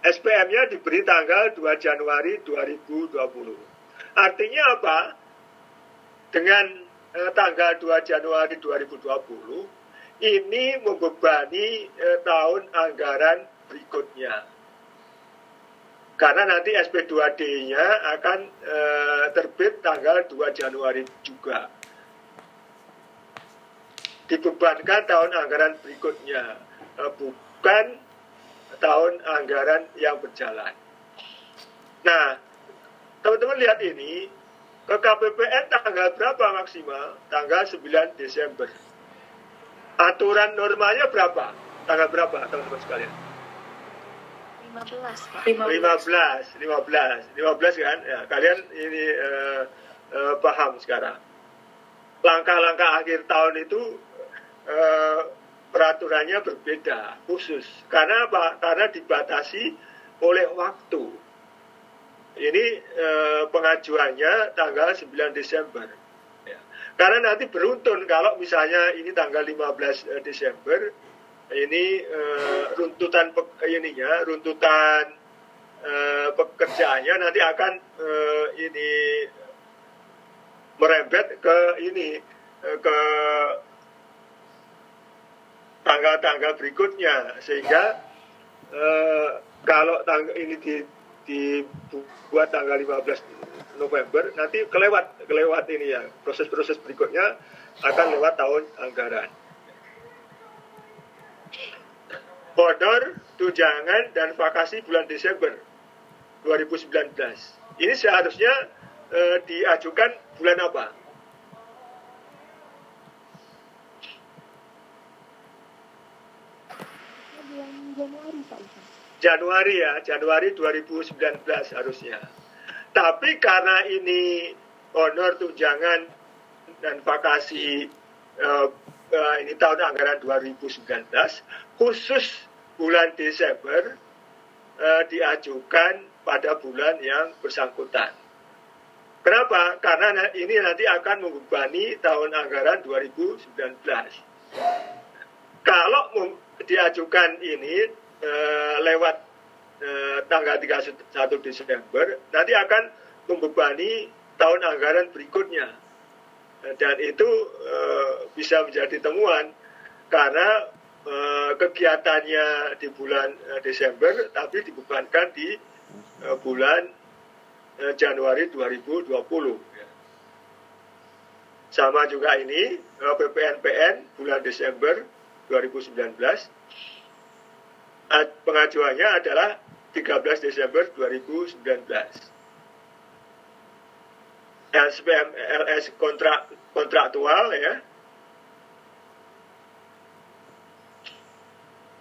SPM-nya diberi tanggal 2 Januari 2020. Artinya apa? Dengan eh, tanggal 2 Januari 2020 ini membebani eh, tahun anggaran berikutnya. Karena nanti SP2D-nya akan eh, terbit tanggal 2 Januari juga. Dibebankan tahun anggaran berikutnya, eh, bukan tahun anggaran yang berjalan. Nah, teman-teman lihat ini, ke KPPN tanggal berapa maksimal? Tanggal 9 Desember. Aturan normanya berapa? Tanggal berapa, teman-teman sekalian? 15, Pak. 15, 15, 15 kan? Ya, kalian ini uh, uh, paham sekarang. Langkah-langkah akhir tahun itu uh, peraturannya berbeda khusus. Karena? Karena dibatasi oleh waktu. Ini eh, pengajuannya tanggal 9 Desember. Ya. Karena nanti beruntun kalau misalnya ini tanggal 15 eh, Desember, ini eh, runtutan ininya, runtutan eh, pekerjaannya nanti akan eh, ini merembet ke ini eh, ke tanggal-tanggal berikutnya sehingga eh, kalau tanggal ini di, dibuat tanggal 15 November nanti kelewat kelewat ini ya proses-proses berikutnya akan lewat tahun anggaran. Honor, tunjangan dan vakasi bulan Desember 2019. Ini seharusnya eh, diajukan bulan apa? Januari Pak Januari ya, Januari 2019 harusnya. Tapi karena ini honor tunjangan dan vakasi uh, uh, ini tahun anggaran 2019 khusus bulan Desember uh, diajukan pada bulan yang bersangkutan. Kenapa? Karena ini nanti akan membebani tahun anggaran 2019. Kalau diajukan ini e, lewat e, tanggal 31 Desember nanti akan membebani tahun anggaran berikutnya dan itu e, bisa menjadi temuan karena e, kegiatannya di bulan Desember tapi dibebankan di e, bulan Januari 2020 sama juga ini PPNPN bulan Desember 2019 pengajuannya adalah 13 Desember 2019 SPM LS kontrak kontraktual ya.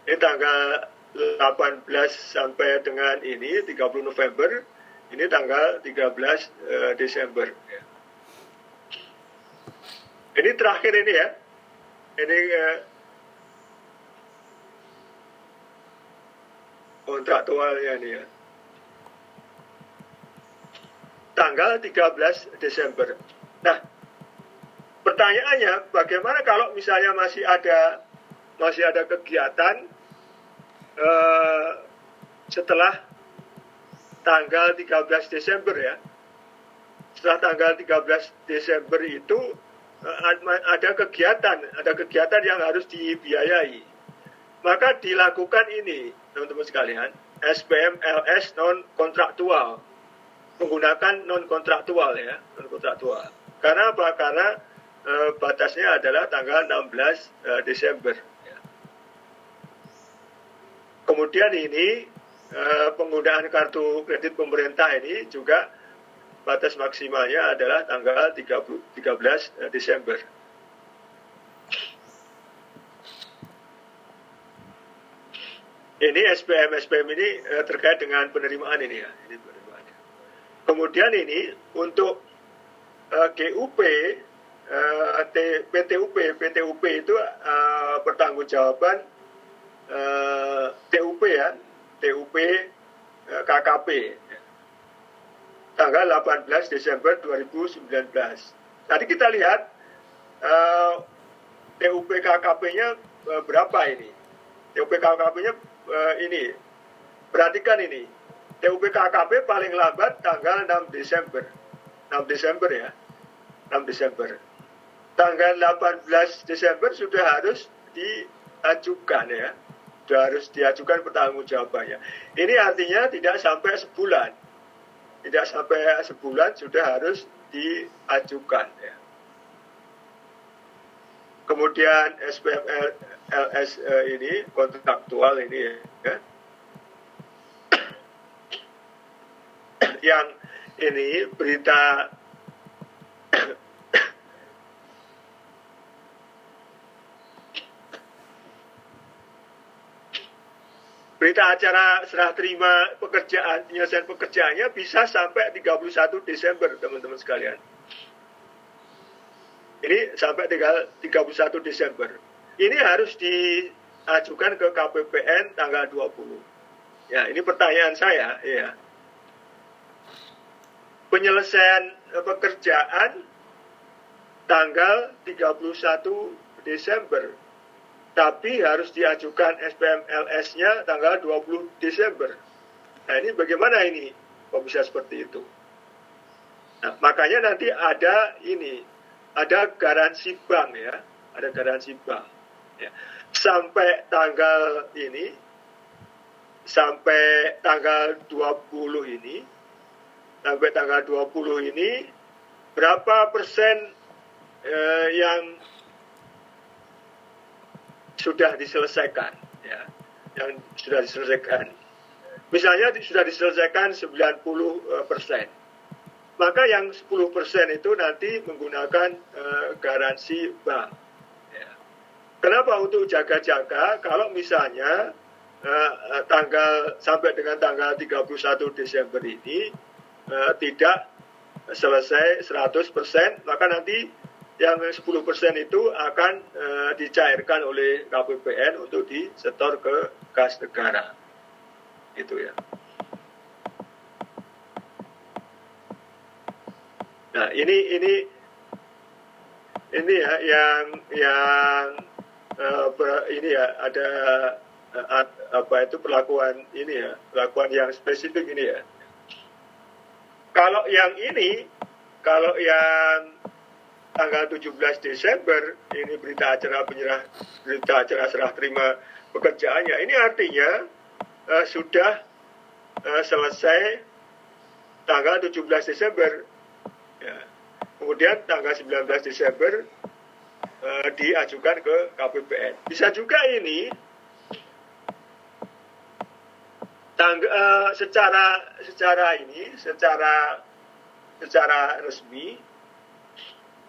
Ini tanggal 18 sampai dengan ini 30 November ini tanggal 13 uh, Desember ini terakhir ini ya ini uh, kontraktualnya nih ya. Tanggal 13 Desember. Nah, pertanyaannya bagaimana kalau misalnya masih ada masih ada kegiatan uh, setelah tanggal 13 Desember ya. Setelah tanggal 13 Desember itu uh, ada kegiatan, ada kegiatan yang harus dibiayai. Maka dilakukan ini, teman-teman sekalian, SPM LS non kontraktual menggunakan non kontraktual ya non kontraktual karena apa karena e, batasnya adalah tanggal 16 e, Desember ya. kemudian ini e, penggunaan kartu kredit pemerintah ini juga batas maksimalnya adalah tanggal 30, 13 Desember Ini SPM SPM ini uh, terkait dengan penerimaan ini ya. Ini penerimaan. Kemudian ini untuk GUP PTUP PTUP itu uh, pertanggungjawaban TUP ya TUP uh, KKP tanggal 18 Desember 2019. Tadi kita lihat uh, TUP KKP-nya uh, berapa ini? TUP KKP-nya uh, ini, perhatikan ini, TUP KKP paling lambat tanggal 6 Desember. 6 Desember ya, 6 Desember. Tanggal 18 Desember sudah harus diajukan ya, sudah harus diajukan pertanggungjawabannya. Ini artinya tidak sampai sebulan, tidak sampai sebulan sudah harus diajukan ya. Kemudian SPM LS eh, ini kontraktual ini ya. Yang ini berita berita acara serah terima pekerjaan penyelesaian pekerjaannya bisa sampai 31 Desember teman-teman sekalian. Ini sampai tinggal 31 Desember. Ini harus diajukan ke KPPN tanggal 20. Ya, ini pertanyaan saya, ya. Penyelesaian eh, pekerjaan tanggal 31 Desember tapi harus diajukan SPMLS-nya tanggal 20 Desember. Nah ini bagaimana ini kok bisa seperti itu? Nah, makanya nanti ada ini, ada garansi bank ya, ada garansi bank. Ya. Sampai tanggal ini, sampai tanggal 20 ini, sampai tanggal 20 ini, berapa persen eh, yang sudah diselesaikan ya. Yang sudah diselesaikan. Misalnya sudah diselesaikan 90 eh, persen. Maka yang 10 persen itu nanti menggunakan uh, garansi bank ya. kenapa untuk jaga-jaga? Kalau misalnya uh, tanggal sampai dengan tanggal 31 Desember ini uh, tidak selesai 100 persen maka nanti yang 10% itu akan e, dicairkan oleh KPPN untuk disetor ke kas negara. Itu ya. Nah, ini ini ini ya yang yang e, ber, ini ya ada e, apa itu perlakuan ini ya, perlakuan yang spesifik ini ya. Kalau yang ini, kalau yang tanggal 17 Desember ini berita acara penyerah berita acara serah terima pekerjaannya. Ini artinya uh, sudah uh, selesai tanggal 17 Desember. Ya. Kemudian tanggal 19 Desember uh, diajukan ke KPPN. Bisa juga ini tangga, uh, secara secara ini secara secara resmi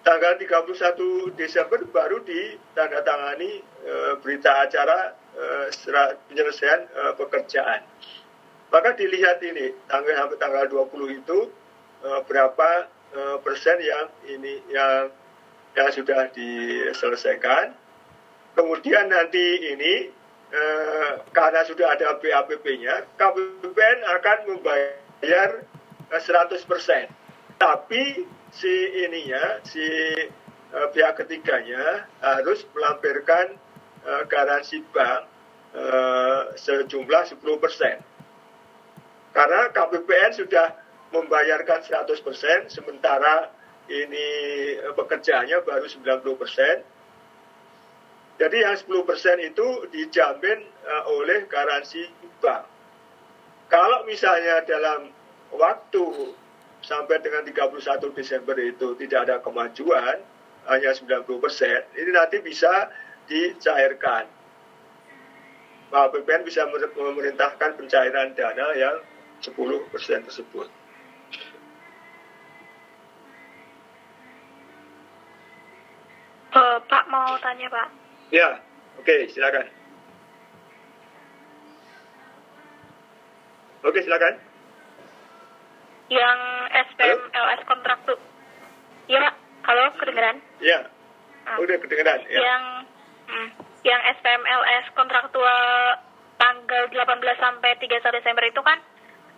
tanggal 31 Desember baru ditandatangani e, berita acara e, penyelesaian e, pekerjaan. Maka dilihat ini tanggal sampai tanggal 20 itu e, berapa e, persen yang ini yang yang sudah diselesaikan. Kemudian nanti ini e, karena sudah ada BAPP-nya, KPPN akan membayar 100 persen. Tapi si ininya, si uh, pihak ketiganya harus melampirkan uh, garansi bank uh, sejumlah 10%. Karena KPPN sudah membayarkan 100%, sementara ini pekerjaannya baru 90%. Jadi yang 10% itu dijamin uh, oleh garansi bank. Kalau misalnya dalam waktu sampai dengan 31 Desember itu tidak ada kemajuan, hanya 90 persen, ini nanti bisa dicairkan. Pak BPN bisa memerintahkan pencairan dana yang 10 persen tersebut. Uh, Pak mau tanya Pak. Ya, oke okay, silakan. Oke okay, silakan yang SPM halo? LS kontrak tuh. Iya, halo kedengeran? Iya. Ah. Udah kedengeran. Ya. Yang hmm, yang SPM LS kontraktual tanggal 18 sampai 31 Desember itu kan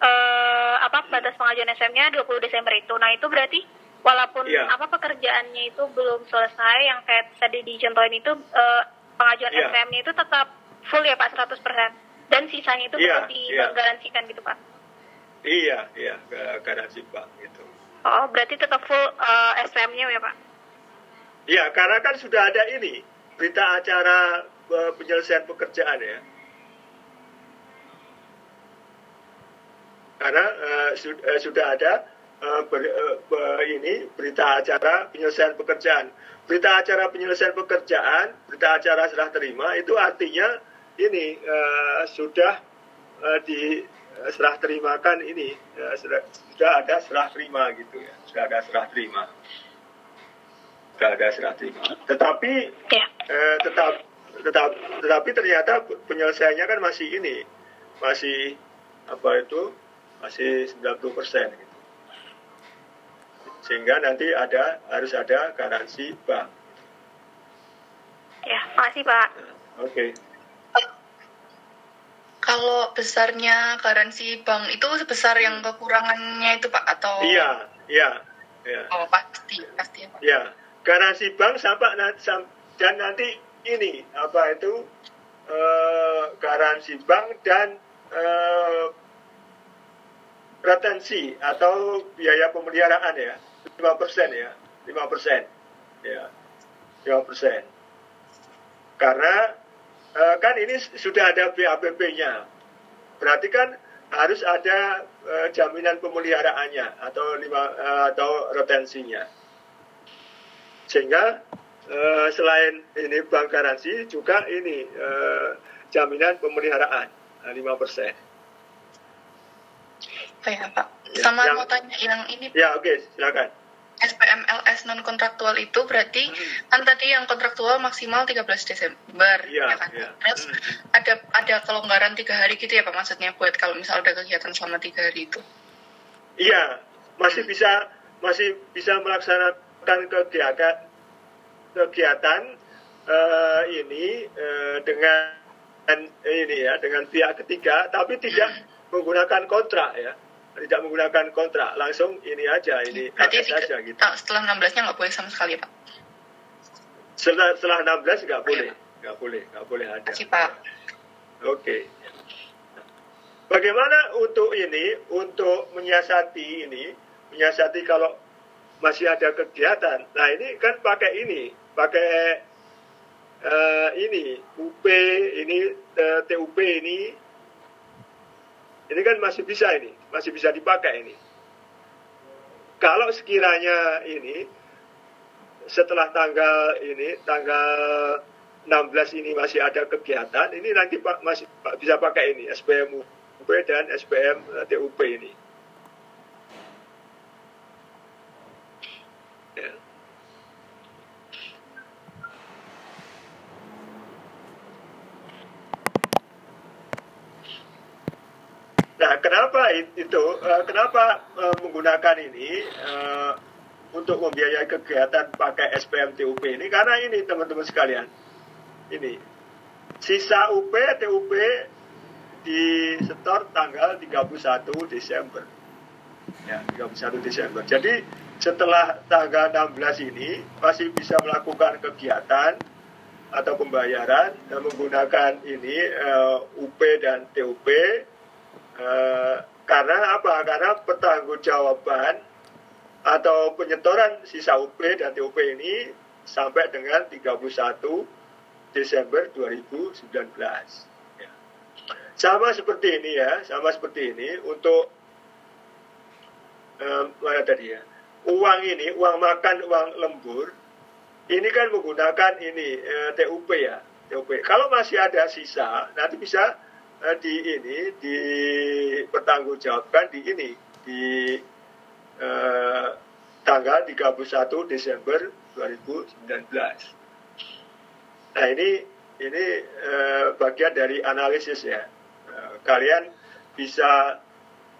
eh, apa batas pengajuan SM-nya 20 Desember itu. Nah, itu berarti walaupun yeah. apa pekerjaannya itu belum selesai yang kayak tadi dicontohin itu uh, pengajuan yeah. SPM-nya itu tetap full ya Pak 100% dan sisanya itu yeah, tetap digaransikan gitu Pak. Iya, iya, garansi Pak gitu. Oh, berarti tetap full uh, SPM-nya ya Pak? Iya, karena kan sudah ada ini berita acara uh, penyelesaian pekerjaan ya. Karena uh, su uh, sudah ada uh, ber, uh, ini berita acara penyelesaian pekerjaan. Berita acara penyelesaian pekerjaan, berita acara serah terima itu artinya ini uh, sudah uh, di serah terimakan ini ya, sudah, sudah ada serah terima gitu ya sudah ada serah terima sudah ada serah terima tetapi ya. eh, tetap tetap tetapi ternyata penyelesaiannya kan masih ini masih apa itu masih 90 persen gitu. sehingga nanti ada harus ada garansi bank ya makasih pak oke okay. Kalau besarnya garansi bank itu sebesar yang kekurangannya itu Pak atau Iya, iya, iya. Oh, pasti, pasti ya Pak. Iya. Garansi bank sampai dan nanti ini apa itu eh, garansi bank dan eh, retensi atau biaya pemeliharaan ya. 5% ya. 5%. Ya. 5%. Karena uh, kan ini sudah ada BAPP-nya. Berarti kan harus ada uh, jaminan pemeliharaannya atau lima uh, atau retensinya. Sehingga uh, selain ini bank garansi juga ini uh, jaminan pemeliharaan lima persen. Oh ya Pak. Sama yang, mau tanya yang ini. Ya oke okay, silakan. SPMLS non kontraktual itu berarti hmm. kan tadi yang kontraktual maksimal 13 Desember ya, ya kan. Ya. Terus hmm. ada ada kelonggaran tiga hari gitu ya Pak maksudnya buat kalau misal ada kegiatan selama tiga hari itu. Iya, masih hmm. bisa masih bisa melaksanakan kegiatan kegiatan uh, ini uh, dengan ini ya dengan pihak ketiga tapi tidak hmm. menggunakan kontrak ya tidak menggunakan kontrak langsung ini aja ini Berarti aja gitu. setelah 16-nya nggak boleh sama sekali pak? Setelah setelah 16 nggak boleh, nggak boleh, nggak boleh ada. Kasih pak. Oke. Okay. Bagaimana untuk ini, untuk menyiasati ini, menyiasati kalau masih ada kegiatan. Nah ini kan pakai ini, pakai uh, ini UP, ini uh, eh, TUP ini ini kan masih bisa ini, masih bisa dipakai ini. Kalau sekiranya ini setelah tanggal ini tanggal 16 ini masih ada kegiatan, ini nanti Pak masih bisa pakai ini SPM UP dan SPM TUP ini. Nah, kenapa itu? Uh, kenapa uh, menggunakan ini uh, untuk membiayai kegiatan pakai SPM TUP ini? Karena ini teman-teman sekalian, ini sisa UP TUP di setor tanggal 31 Desember. Ya, 31 Desember. Jadi setelah tanggal 16 ini masih bisa melakukan kegiatan atau pembayaran dan menggunakan ini uh, UP dan TUP Eh, karena apa? Karena pertanggungjawaban atau penyetoran sisa UP dan TUP ini sampai dengan 31 Desember 2019. Ya. Sama seperti ini ya, sama seperti ini untuk um, mana tadi ya, uang ini, uang makan, uang lembur, ini kan menggunakan ini uh, eh, TUP ya, TUP. Kalau masih ada sisa, nanti bisa uh, di ini dipertanggungjawabkan di ini di uh, tanggal 31 Desember 2019. Nah ini ini uh, bagian dari analisis ya. Uh, kalian bisa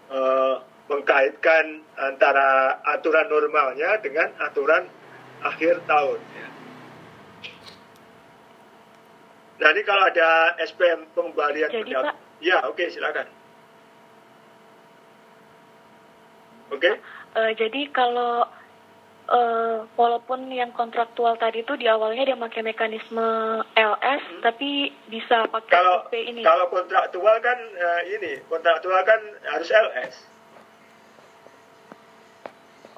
uh, mengkaitkan antara aturan normalnya dengan aturan akhir tahun. Ya. Ini kalau ada SPM pengembalian Jadi, Pak, ya oke okay, silakan. Oke. Okay? Uh, jadi kalau uh, walaupun yang kontraktual tadi itu di awalnya dia pakai mekanisme LS hmm. tapi bisa pakai kalau, UP ini. Kalau kontraktual kan uh, ini, kontraktual kan harus LS.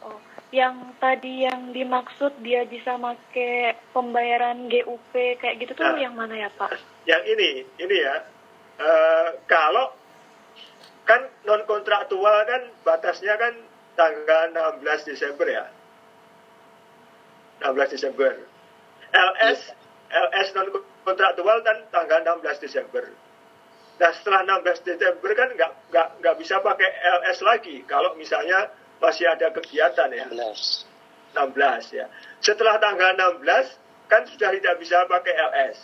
Oh, yang tadi yang dimaksud dia bisa pakai pembayaran GUP kayak gitu tuh nah, yang mana ya Pak? Yang ini, ini ya. Uh, kalau kan non kontraktual kan batasnya kan tanggal 16 Desember ya 16 Desember. LS LS non kontraktual kan tanggal 16 Desember. Nah setelah 16 Desember kan nggak nggak nggak bisa pakai LS lagi kalau misalnya masih ada kegiatan ya. 16. 16 ya. Setelah tanggal 16 kan sudah tidak bisa pakai LS.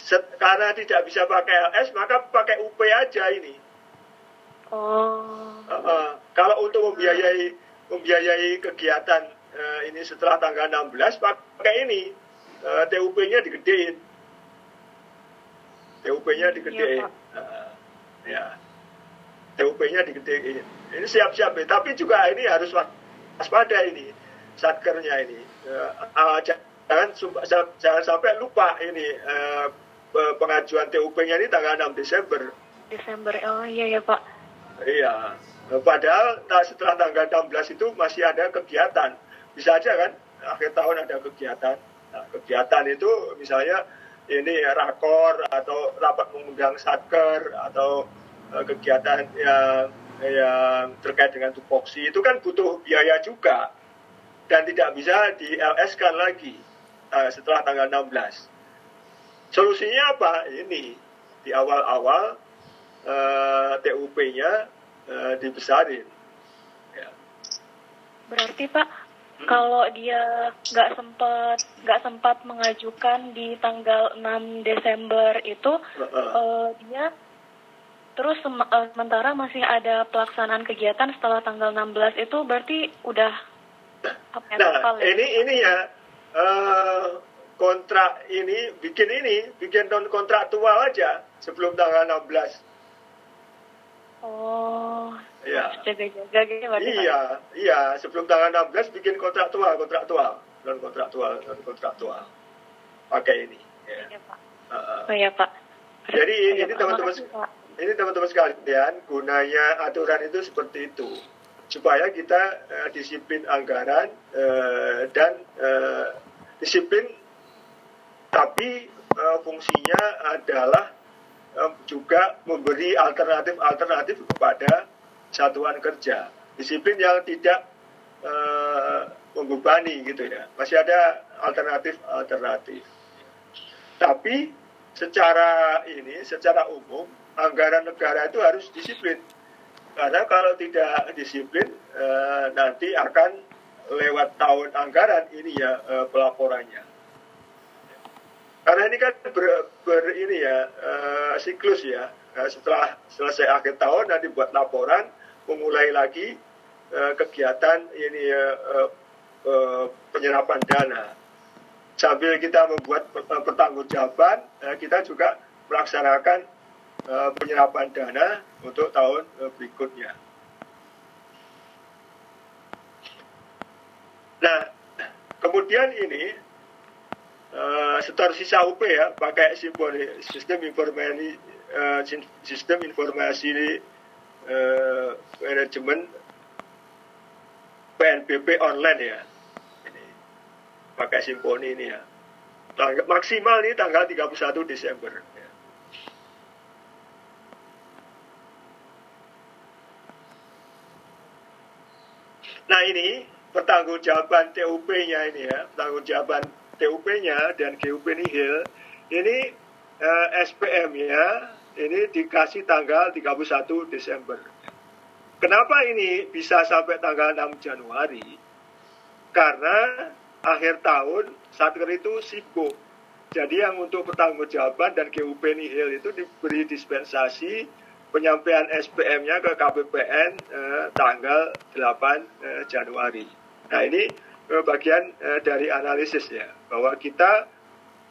Set, karena tidak bisa pakai LS maka pakai UP aja ini. Oh. Uh, uh, kalau untuk membiayai membiayai kegiatan uh, ini setelah tanggal 16 pakai ini uh, eh, TUP-nya digedein. TUP-nya digedein. Ya, uh, ya. TUP-nya digedein. Ini siap-siap ya. Tapi juga ini harus waspada ini satkernya ini. Uh, jangan jangan sampai lupa ini uh, pengajuan TUP-nya ini tanggal 6 Desember. Desember. Oh iya ya, Pak. Iya. Padahal nah, setelah tanggal 16 itu masih ada kegiatan. Bisa aja kan, akhir tahun ada kegiatan. Nah, kegiatan itu misalnya ini rakor atau rapat mengundang satker atau uh, kegiatan yang yang terkait dengan tupoksi itu kan butuh biaya juga dan tidak bisa di LS kan lagi uh, setelah tanggal 16. Solusinya apa? Ini di awal-awal uh, TUP-nya uh, dibesarin. Ya. Berarti Pak, hmm. kalau dia nggak sempat nggak sempat mengajukan di tanggal 6 Desember itu, uh -uh. Uh, dia terus uh, sementara masih ada pelaksanaan kegiatan setelah tanggal 16 itu berarti udah apa ya, nah, ya? ini ini ya uh, kontrak ini bikin ini bikin non kontraktual aja sebelum tanggal 16 Oh, ya. jaga-jaga gitu Iya, iya. Sebelum tanggal 16 bikin kontraktual, kontraktual, non kontraktual, non kontraktual. Pakai ini. Ya. Iya, Pak. Uh, oh ya, Pak. Jadi oh, ini teman-teman ini teman-teman sekalian gunanya aturan itu seperti itu supaya kita uh, disiplin anggaran uh, dan uh, disiplin tapi uh, fungsinya adalah juga memberi alternatif-alternatif kepada satuan kerja. Disiplin yang tidak uh, membebani gitu ya. Masih ada alternatif-alternatif. Tapi secara ini, secara umum, anggaran negara itu harus disiplin. Karena kalau tidak disiplin, uh, nanti akan lewat tahun anggaran ini ya uh, pelaporannya. Karena ini kan ber, ber ini ya uh, siklus ya. Uh, setelah selesai akhir tahun nanti buat laporan, memulai lagi uh, kegiatan ini uh, uh, penyerapan dana. Sambil kita membuat pertanggungjawaban, uh, kita juga melaksanakan uh, penyerapan dana untuk tahun uh, berikutnya. Nah, kemudian ini uh, setor sisa UP ya pakai simponi sistem informasi uh, sistem informasi uh, manajemen PNBP online ya. Pakai simponi ini ya. Maksimal ini tanggal 31 Desember ini pertanggungjawaban TUP-nya ini ya, pertanggungjawaban TUP-nya dan GUP nihil ini eh, SPM-nya ini dikasih tanggal 31 Desember. Kenapa ini bisa sampai tanggal 6 Januari? Karena akhir tahun Satker itu sibuk. Jadi yang untuk pertanggungjawaban dan GUP nihil itu diberi dispensasi penyampaian SPM-nya ke KPPN eh, tanggal 8 eh, Januari. Nah ini bagian uh, dari analisis ya bahwa kita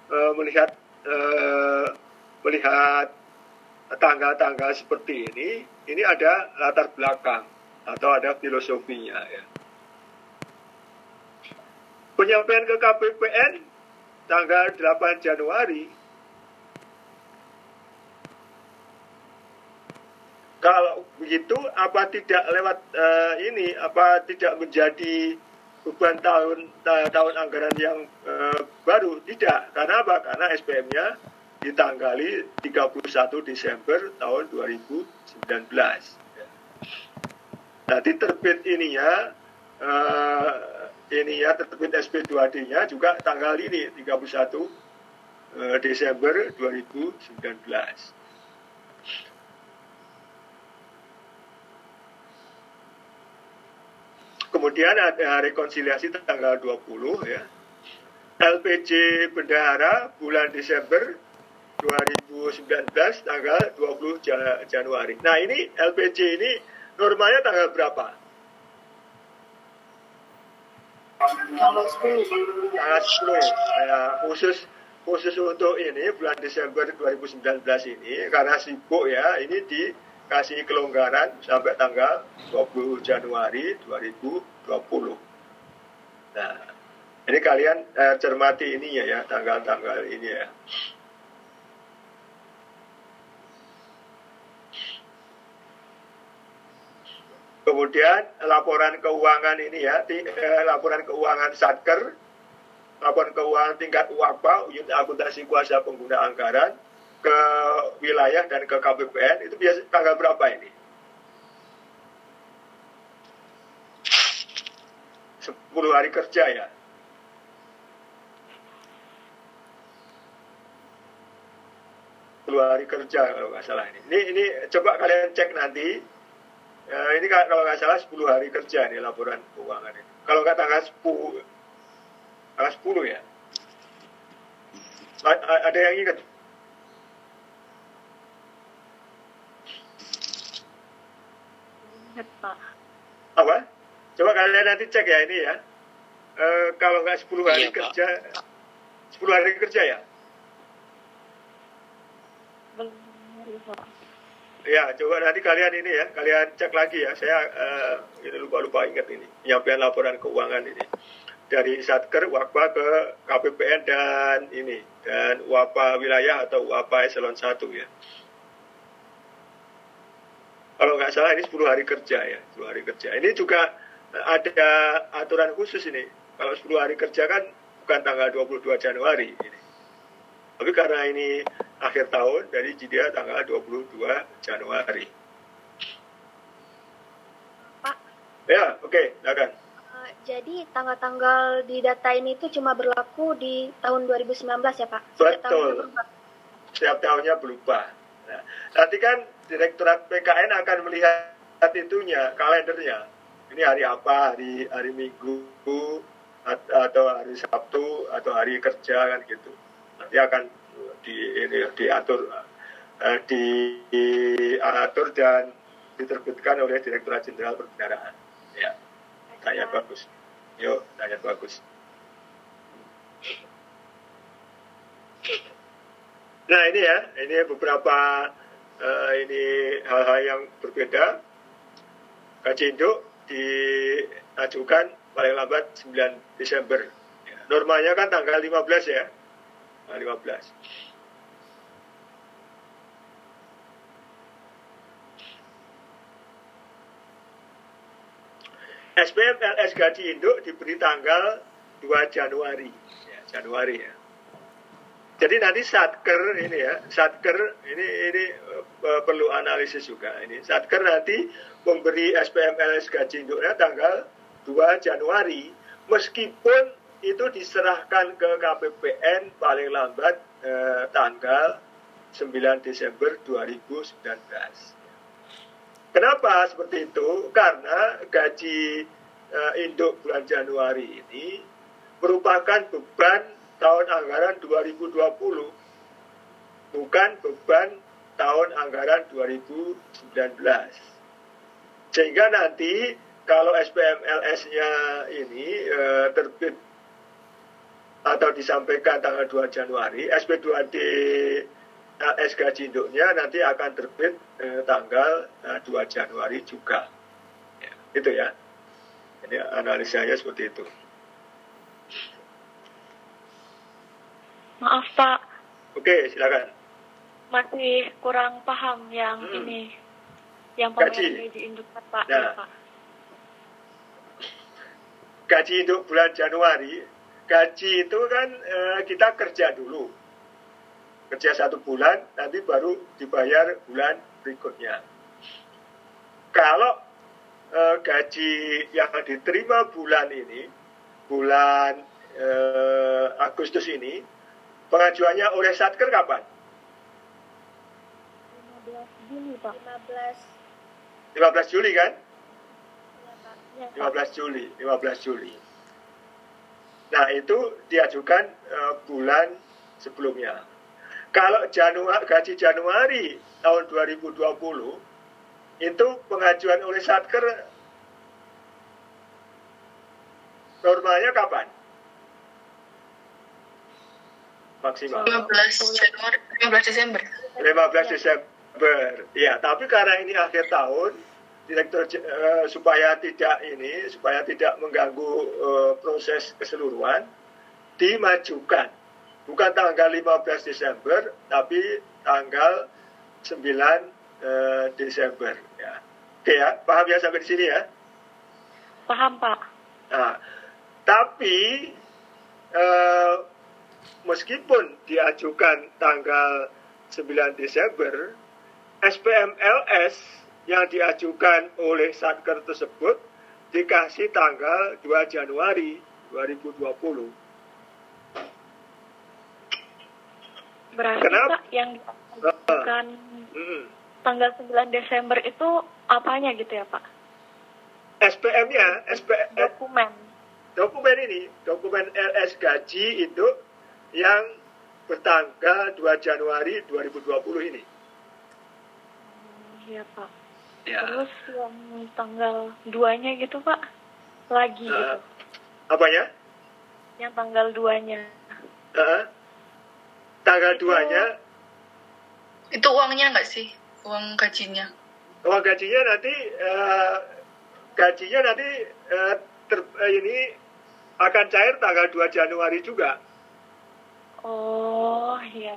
uh, melihat uh, melihat tanggal-tanggal seperti ini ini ada latar belakang atau ada filosofinya ya penyampaian ke KPPN tanggal 8 Januari kalau begitu apa tidak lewat uh, ini apa tidak menjadi beban tahun tahun anggaran yang uh, baru? Tidak. Karena apa? Karena SPM-nya ditanggali 31 Desember tahun 2019 nanti terbit ininya uh, ini ya terbit SP2D-nya juga tanggal ini 31 uh, Desember 2019 Kemudian ada rekonsiliasi tanggal 20 ya. LPG Bendahara bulan Desember 2019 tanggal 20 Januari. Nah ini LPG ini normalnya tanggal berapa? Tanggal 10. Tanggal 10. Ya, khusus khusus untuk ini bulan Desember 2019 ini karena sibuk ya ini di kasih kelonggaran sampai tanggal 20 Januari 2020. Nah, ini kalian eh, cermati ini ya, ya tanggal-tanggal ini ya. Kemudian laporan keuangan ini ya, eh, laporan keuangan Satker, laporan keuangan tingkat UAPA, unit akuntansi kuasa pengguna anggaran, ke wilayah dan ke KPPN itu biasa tanggal berapa ini? 10 hari kerja ya. Sepuluh hari kerja kalau nggak salah ini. Ini, ini coba kalian cek nanti. Ya, ini kalau nggak salah 10 hari kerja nih laporan keuangan ini. Kalau nggak tanggal 10, tanggal 10 ya. Ada yang ingat Apa? Coba kalian nanti cek ya ini ya. E, kalau nggak 10 hari iya, kerja, Pak. 10 hari kerja ya? Ya, coba nanti kalian ini ya, kalian cek lagi ya. Saya uh, ini lupa-lupa ingat ini. Penyampaian laporan keuangan ini. Dari Satker, Wakpa ke KPPN dan ini. Dan Wapa wilayah atau Wapa eselon 1 ya kalau nggak salah ini 10 hari kerja ya 10 hari kerja. Ini juga ada aturan khusus ini. Kalau 10 hari kerja kan bukan tanggal 22 Januari ini. Tapi karena ini akhir tahun jadi dia tanggal 22 Januari. Pak. Ya oke okay, silakan. Uh, jadi tanggal-tanggal di data ini itu cuma berlaku di tahun 2019 ya Pak? Setiap Betul. Tahunnya Setiap tahunnya berubah. Nah, nanti kan Direktorat PKN akan melihat itunya, kalendernya. Ini hari apa, hari hari Minggu atau hari Sabtu atau hari kerja kan gitu. Nanti akan di ini diatur eh, di, diatur dan diterbitkan oleh Direktorat Jenderal Perbendaraan. Ya, tanya bagus. Yuk, tanya bagus. Nah ini ya, ini beberapa uh, ini hal-hal yang berbeda. Kaji induk diajukan paling lambat 9 Desember. Normalnya kan tanggal 15 ya. Tanggal 15. SPM LS gaji induk diberi tanggal 2 Januari. Ya, Januari ya. Jadi nanti satker ini ya, satker ini ini uh, perlu analisis juga ini. Satker nanti memberi SPMLS gaji induknya tanggal 2 Januari, meskipun itu diserahkan ke KPPN paling lambat uh, tanggal 9 Desember 2019. Kenapa seperti itu? Karena gaji uh, induk bulan Januari ini merupakan beban tahun anggaran 2020 bukan beban tahun anggaran 2019 sehingga nanti kalau SPMLS-nya ini e, terbit atau disampaikan tanggal 2 Januari SP2D LS gaji induknya nanti akan terbit e, tanggal e, 2 Januari juga. Ya, itu ya. Ini analisanya seperti itu Maaf Pak. Oke, silakan. Masih kurang paham yang hmm. ini, yang pembayaran gaji, induk Pak. Nah. Ya, Pak. Gaji induk bulan Januari, gaji itu kan eh, kita kerja dulu, kerja satu bulan, nanti baru dibayar bulan berikutnya. Kalau eh, gaji yang diterima bulan ini, bulan eh, Agustus ini, Pengajuannya oleh Satker kapan? 15 Juli, Pak. 15. 15 Juli kan? Ya, Pak. 15 Juli, 15 Juli. Nah, itu diajukan uh, bulan sebelumnya. Kalau Januari, gaji Januari tahun 2020 itu pengajuan oleh Satker normalnya kapan? Maksimal. 15 Januari, 15 Desember. 15 Desember. Ya, tapi karena ini akhir tahun, direktur uh, supaya tidak ini, supaya tidak mengganggu uh, proses keseluruhan, dimajukan. Bukan tanggal 15 Desember, tapi tanggal 9 uh, eh, Desember. Ya. Oke ya, paham ya sampai di sini ya? Paham Pak. Nah, tapi uh, meskipun diajukan tanggal 9 Desember, SPMLS yang diajukan oleh Satker tersebut dikasih tanggal 2 Januari 2020. Berarti Kenapa? Pak, yang diajukan uh, tanggal 9 Desember itu apanya gitu ya Pak? SPM-nya, SPM dokumen. Dokumen ini, dokumen LS gaji itu yang bertanggal 2 Januari 2020 ini. Iya Pak. Ya. Terus yang tanggal 2-nya gitu Pak? Lagi uh, gitu. Apanya? Yang tanggal 2-nya. Uh, tanggal itu, 2-nya? Itu uangnya nggak sih? Uang gajinya? Uang gajinya nanti, uh, gajinya nanti uh, ter, uh, ini akan cair tanggal 2 Januari juga. Oh, iya.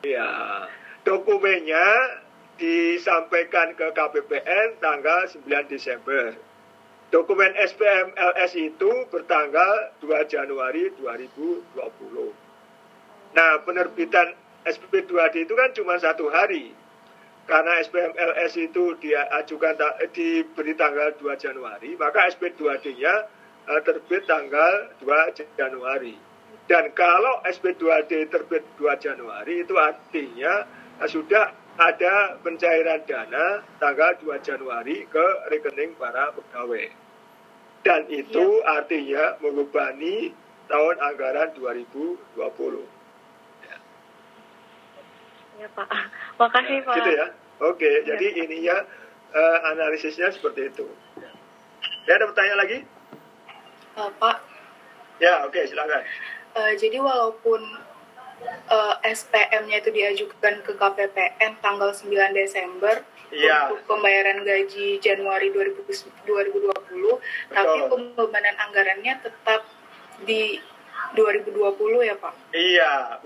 Iya. Dokumennya disampaikan ke KPPN tanggal 9 Desember. Dokumen SPM LS itu bertanggal 2 Januari 2020. Nah, penerbitan SP2D itu kan cuma satu hari. Karena SPM LS itu dia ajukan diberi tanggal 2 Januari, maka SP2D-nya eh, terbit tanggal 2 Januari. Dan kalau SP2D terbit 2 Januari itu artinya eh, sudah ada pencairan dana tanggal 2 Januari ke rekening para pegawai. Dan itu ya. artinya membebani tahun anggaran 2020. Ya, ya Pak. Makasih ya, Pak. Gitu ya. Oke, ya. jadi ininya uh, analisisnya seperti itu. Ya, ada pertanyaan lagi? Uh, Pak. Ya, oke, silakan. Uh, jadi walaupun uh, eh, SPM-nya itu diajukan ke KPPN tanggal 9 Desember ya. untuk pembayaran gaji Januari 2020, Betul. tapi pembebanan anggarannya tetap di 2020 ya Pak? Iya,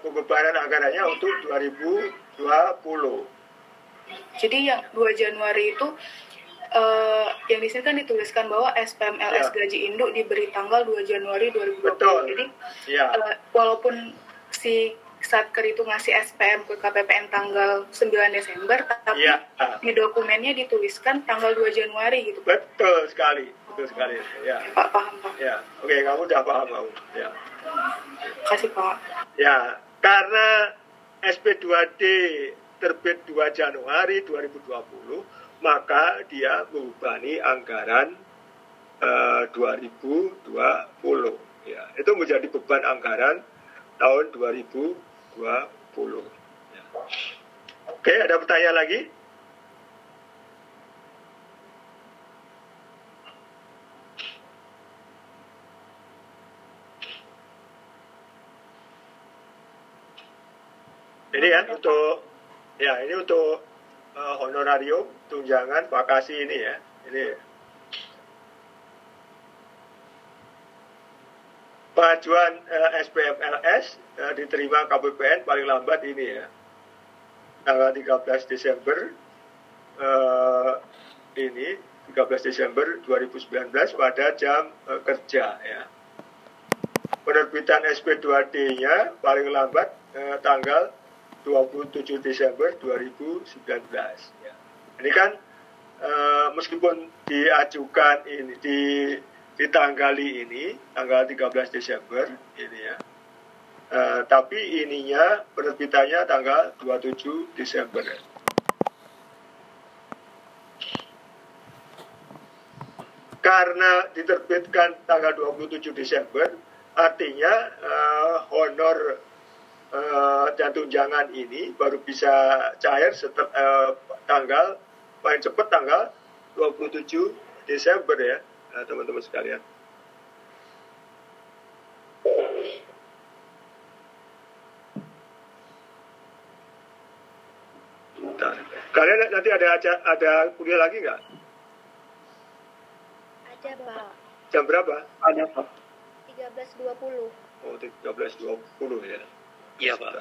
pembebanan anggarannya untuk 2020. Jadi yang 2 Januari itu uh, yang di sini kan dituliskan bahwa SPMLS ya. gaji induk diberi tanggal 2 Januari 2020. Betul. Jadi ya. uh, walaupun si Satker itu ngasih SPM ke KPPN tanggal 9 Desember, tapi ya. di dokumennya dituliskan tanggal 2 Januari gitu. Betul sekali, betul sekali. Ya. Pak paham Pak. Ya, oke kamu udah paham kamu. Ya. Kasih Pak. Ya, karena SP2D terbit 2 Januari 2020, maka dia membebani anggaran uh, eh, 2020 ya itu menjadi beban anggaran tahun 2020 ya. oke ada pertanyaan lagi? Ini kan untuk ya ini untuk uh, honorarium tunjangan vakasi ini ya. Ini pengajuan uh, SPMLS uh, diterima KPPN paling lambat ini ya tanggal 13 Desember uh, ini 13 Desember 2019 pada jam uh, kerja ya. Penerbitan SP2D-nya paling lambat uh, tanggal 27 Desember 2019 ya. Ini kan uh, meskipun diajukan ini di ditanggali ini tanggal 13 Desember ini ya. Uh, tapi ininya penerbitannya tanggal 27 Desember. Karena diterbitkan tanggal 27 Desember, artinya uh, honor uh, dan tunjangan ini baru bisa cair setelah uh, tanggal paling cepat tanggal 27 Desember ya teman-teman sekalian. Kalian nanti ada ada kuliah lagi nggak? Ada pak. Jam berapa? Ada pak. 13.20. Oh 13.20 ya. Iya pak.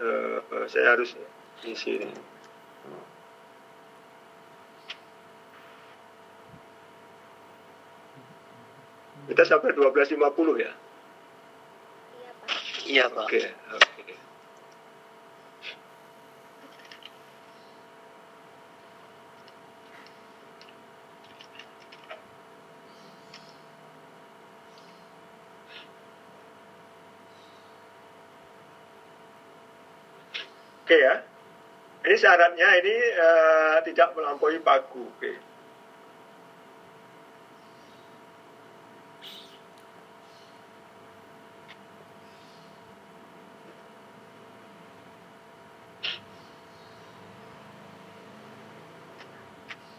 Uh, saya harus isi ini. Kita sampai 12.50 ya? Iya pak. Iya pak. Oke, okay, oke. Okay. Oke ya. Ini syaratnya ini uh, tidak melampaui pagu. Oke.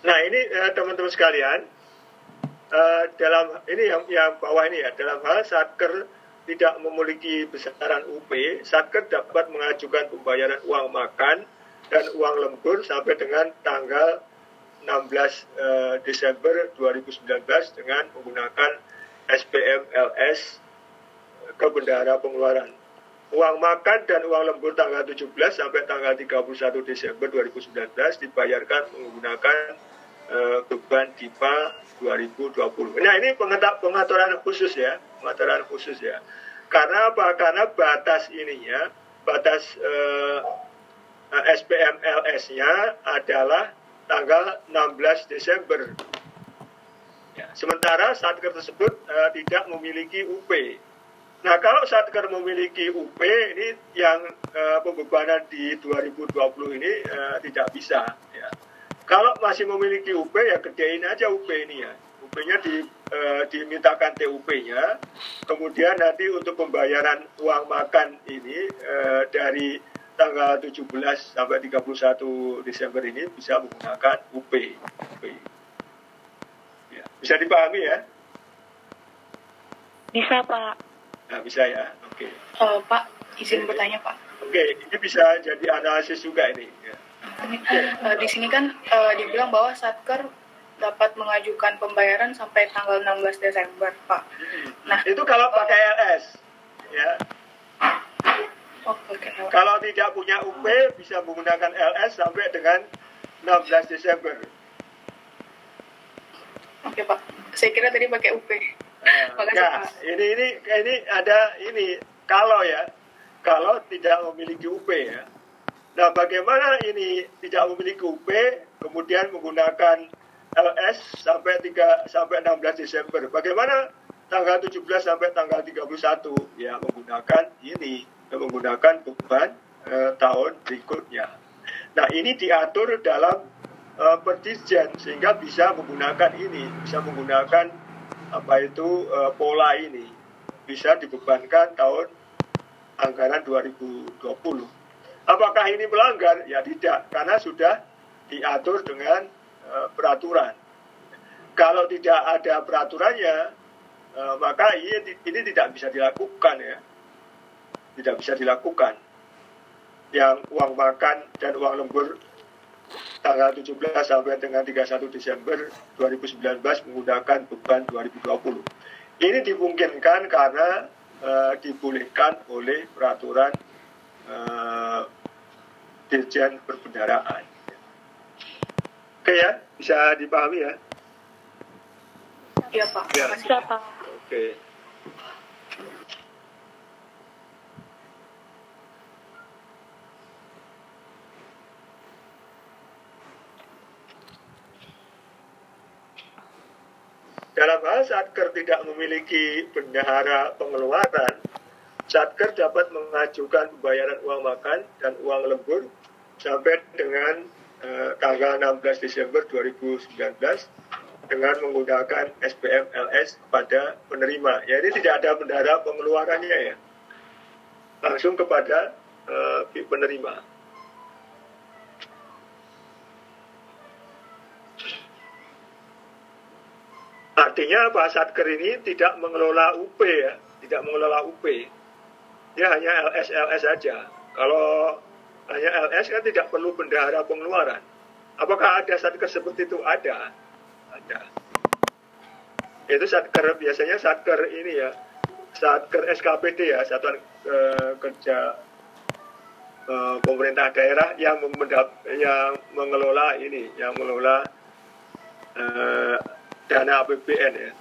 Nah ini eh, teman-teman uh, sekalian uh, dalam ini yang yang bawah ini ya dalam hal satker tidak memiliki besaran UP, satker dapat mengajukan pembayaran uang makan dan uang lembur sampai dengan tanggal 16 uh, eh, Desember 2019 dengan menggunakan SPM LS ke bendahara pengeluaran. Uang makan dan uang lembur tanggal 17 sampai tanggal 31 Desember 2019 dibayarkan menggunakan uh, beban DIPA 2020. Nah ini pengaturan khusus ya, pengaturan khusus ya. Karena apa? Karena batas ininya, batas eh, SPM LS-nya adalah tanggal 16 Desember. Ya, sementara satker tersebut uh, tidak memiliki UP. Nah kalau satker memiliki UP ini yang uh, pembebanan di 2020 ini uh, tidak bisa. Ya. Kalau masih memiliki UP ya gedein aja UP ini ya. UP-nya di, e, dimintakan TUP-nya. Kemudian nanti untuk pembayaran uang makan ini e, dari tanggal 17 sampai 31 Desember ini bisa menggunakan UP. UP. Ya. Bisa dipahami ya? Bisa Pak. Nah, bisa ya. Oke. Okay. Uh, Pak, izin bertanya Pak. Oke, okay. ini bisa jadi analisis juga ini. Ya. Uh, di sini kan uh, dibilang bahwa satker dapat mengajukan pembayaran sampai tanggal 16 Desember, Pak. Nah, itu kalau pakai LS, ya. Oh, okay. Kalau tidak punya UP bisa menggunakan LS sampai dengan 16 Desember. Oke, Pak. Saya kira tadi pakai UP. Nah, Makasih, Pak. Ini ini ini ada ini kalau ya, kalau tidak memiliki UP ya Nah, bagaimana ini tidak memiliki UP, kemudian menggunakan LS sampai 3 sampai 16 Desember. Bagaimana tanggal 17 sampai tanggal 31? Ya, menggunakan ini, menggunakan beban eh, tahun berikutnya. Nah, ini diatur dalam eh, pertisjen sehingga bisa menggunakan ini, bisa menggunakan apa itu eh, pola ini. Bisa dibebankan tahun anggaran 2020. Apakah ini melanggar? Ya tidak, karena sudah diatur dengan uh, peraturan. Kalau tidak ada peraturannya, uh, maka ini, ini tidak bisa dilakukan ya. Tidak bisa dilakukan. Yang uang makan dan uang lembur tanggal 17 sampai dengan 31 Desember 2019 menggunakan beban 2020. Ini dimungkinkan karena uh, dibolehkan oleh peraturan uh, Dirjen Perbendaraan. Oke ya, bisa dipahami ya? Iya Pak. Ya. Siapa? Oke. Dalam hal Satker tidak memiliki bendahara pengeluaran, Satker dapat mengajukan pembayaran uang makan dan uang lembur sampai dengan eh, tanggal 16 Desember 2019 dengan menggunakan SPM LS kepada penerima. Ya ini tidak ada bendahara pengeluarannya ya, langsung kepada eh, penerima. Artinya Pak Satker ini tidak mengelola UP ya, tidak mengelola UP. Dia hanya LS-LS saja. Kalau hanya LS kan tidak perlu bendahara pengeluaran. Apakah ada Satker seperti itu? Ada. Ada. Itu Satker, biasanya Satker ini ya, Satker SKPD ya, Satuan uh, Kerja uh, Pemerintah Daerah yang, yang mengelola ini, yang mengelola uh, dana APBN ya.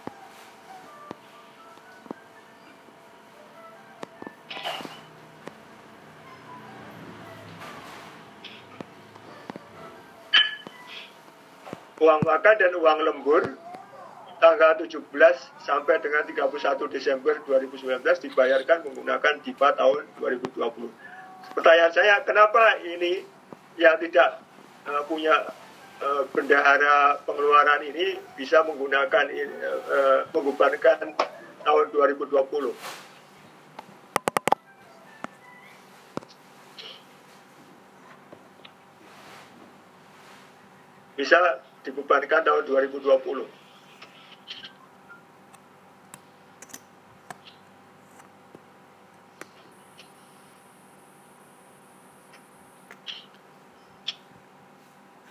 Uang makan dan uang lembur tanggal 17 sampai dengan 31 Desember 2019 dibayarkan menggunakan DIPA tahun 2020. Pertanyaan saya, kenapa ini yang tidak uh, punya uh, bendahara pengeluaran ini bisa menggunakan uh, mengubarkan tahun 2020. Bisa dibebankan tahun 2020.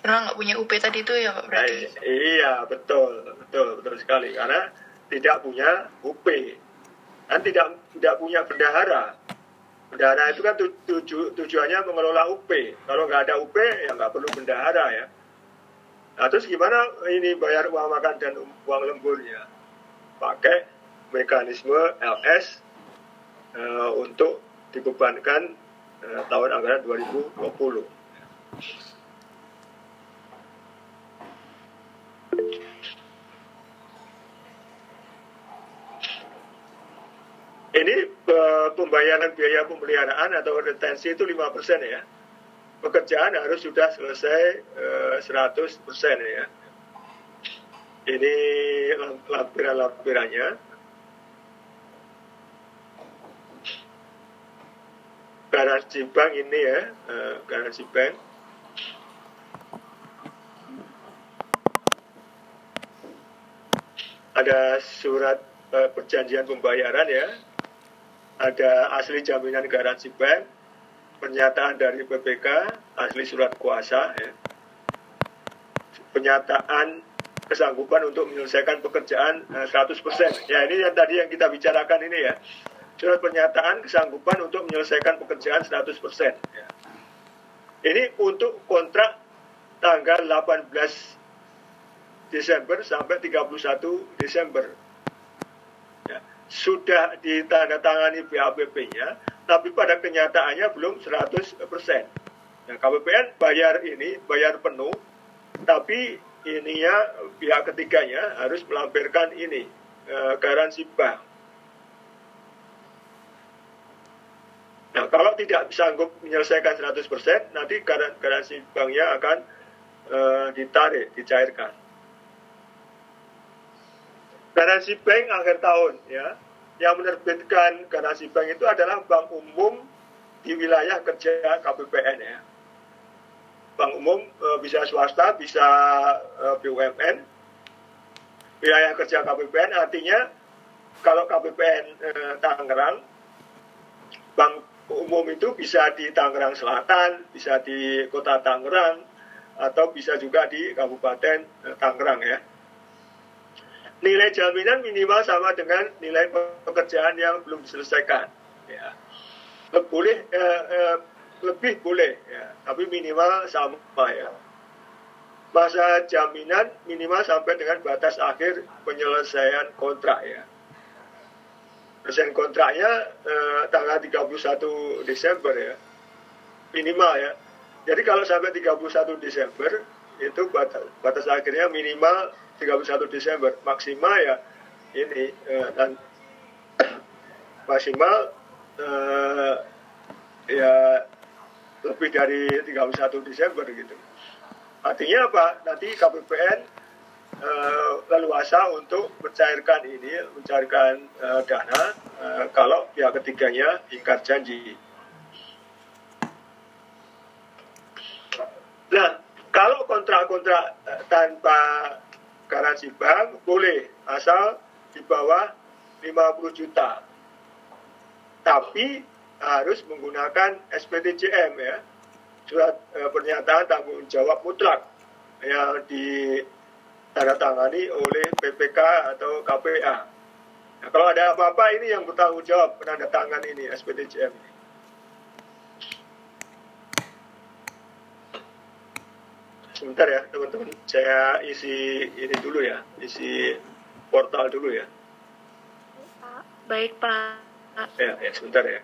karena nggak punya UP tadi itu ya Pak berarti? Nah, iya betul betul betul sekali karena tidak punya UP dan tidak tidak punya bendahara. Bendahara itu kan tuju, tujuannya mengelola UP. Kalau nggak ada UP ya nggak perlu bendahara ya. Nah terus gimana ini bayar uang makan dan uang lemburnya? Pakai mekanisme LS uh, untuk dibebankan uh, tahun anggaran 2020. Ini uh, pembayaran biaya pemeliharaan atau retensi itu 5% ya. Pekerjaan harus sudah selesai uh, eh, 100% ya. Ini lampiran-lampirannya. Garansi bank ini ya, uh, garansi bank. Ada surat uh, perjanjian pembayaran ya, ada asli jaminan garansi bank, pernyataan dari BPK, asli surat kuasa, ya. pernyataan kesanggupan untuk menyelesaikan pekerjaan 100%. Eh, ya ini yang tadi yang kita bicarakan ini ya. Surat pernyataan kesanggupan untuk menyelesaikan pekerjaan 100%. Ya. Ini untuk kontrak tanggal 18 Desember sampai 31 Desember sudah ditandatangani BAPP-nya, tapi pada kenyataannya belum 100%. Nah, KPPN bayar ini, bayar penuh, tapi ininya pihak ketiganya harus melampirkan ini, e, garansi bank. Nah, kalau tidak sanggup menyelesaikan 100%, nanti garansi banknya akan e, ditarik, dicairkan garansi bank akhir tahun ya yang menerbitkan garansi bank itu adalah bank umum di wilayah kerja KPPN ya. Bank umum e, bisa swasta bisa e, BUMN wilayah kerja KPPN artinya kalau KPPN e, Tangerang bank umum itu bisa di Tangerang Selatan bisa di kota Tangerang atau bisa juga di Kabupaten e, Tangerang ya nilai jaminan minimal sama dengan nilai pekerjaan yang belum diselesaikan. Ya. Boleh eh, eh, lebih boleh, ya. tapi minimal sama ya. Masa jaminan minimal sampai dengan batas akhir penyelesaian kontrak ya. Penyelesaian kontraknya eh, tanggal 31 Desember ya, minimal ya. Jadi kalau sampai 31 Desember itu batas, batas akhirnya minimal 31 Desember maksimal ya ini eh, dan maksimal eh, ya lebih dari 31 Desember gitu. Artinya apa? Nanti KPPN eh, leluasa untuk mencairkan ini, mencairkan eh, dana eh, kalau pihak ketiganya ingkar janji. Nah, kalau kontrak-kontrak tanpa garansi bank boleh asal di bawah 50 juta. Tapi harus menggunakan SPTJM ya, surat e, pernyataan tanggung jawab mutlak yang ditandatangani oleh PPK atau KPA. Nah, kalau ada apa-apa ini yang bertanggung jawab penandatangan ini SPTJM ini. Sebentar ya teman-teman. Saya isi ini dulu ya isi portal dulu ya. Baik pak. Ya, ya sebentar ya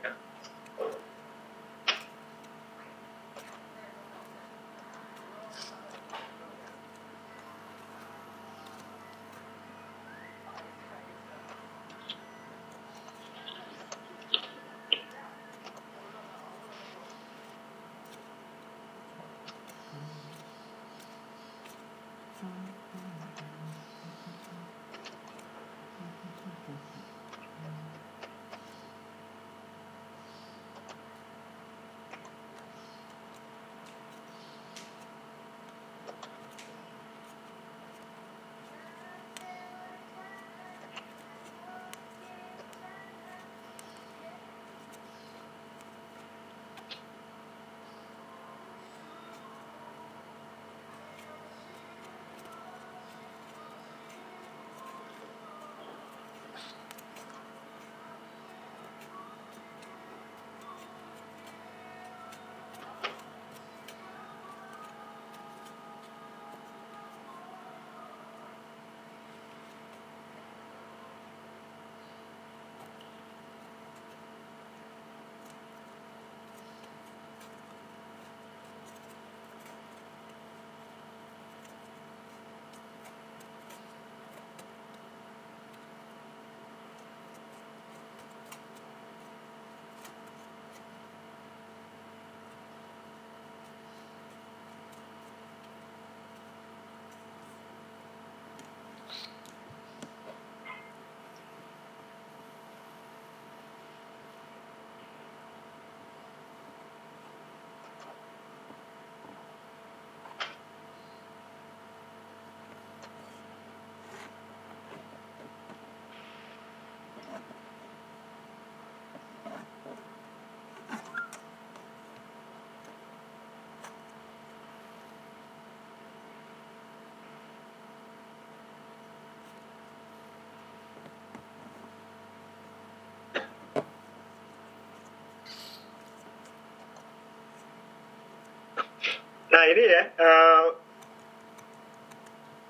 Nah ini ya uh,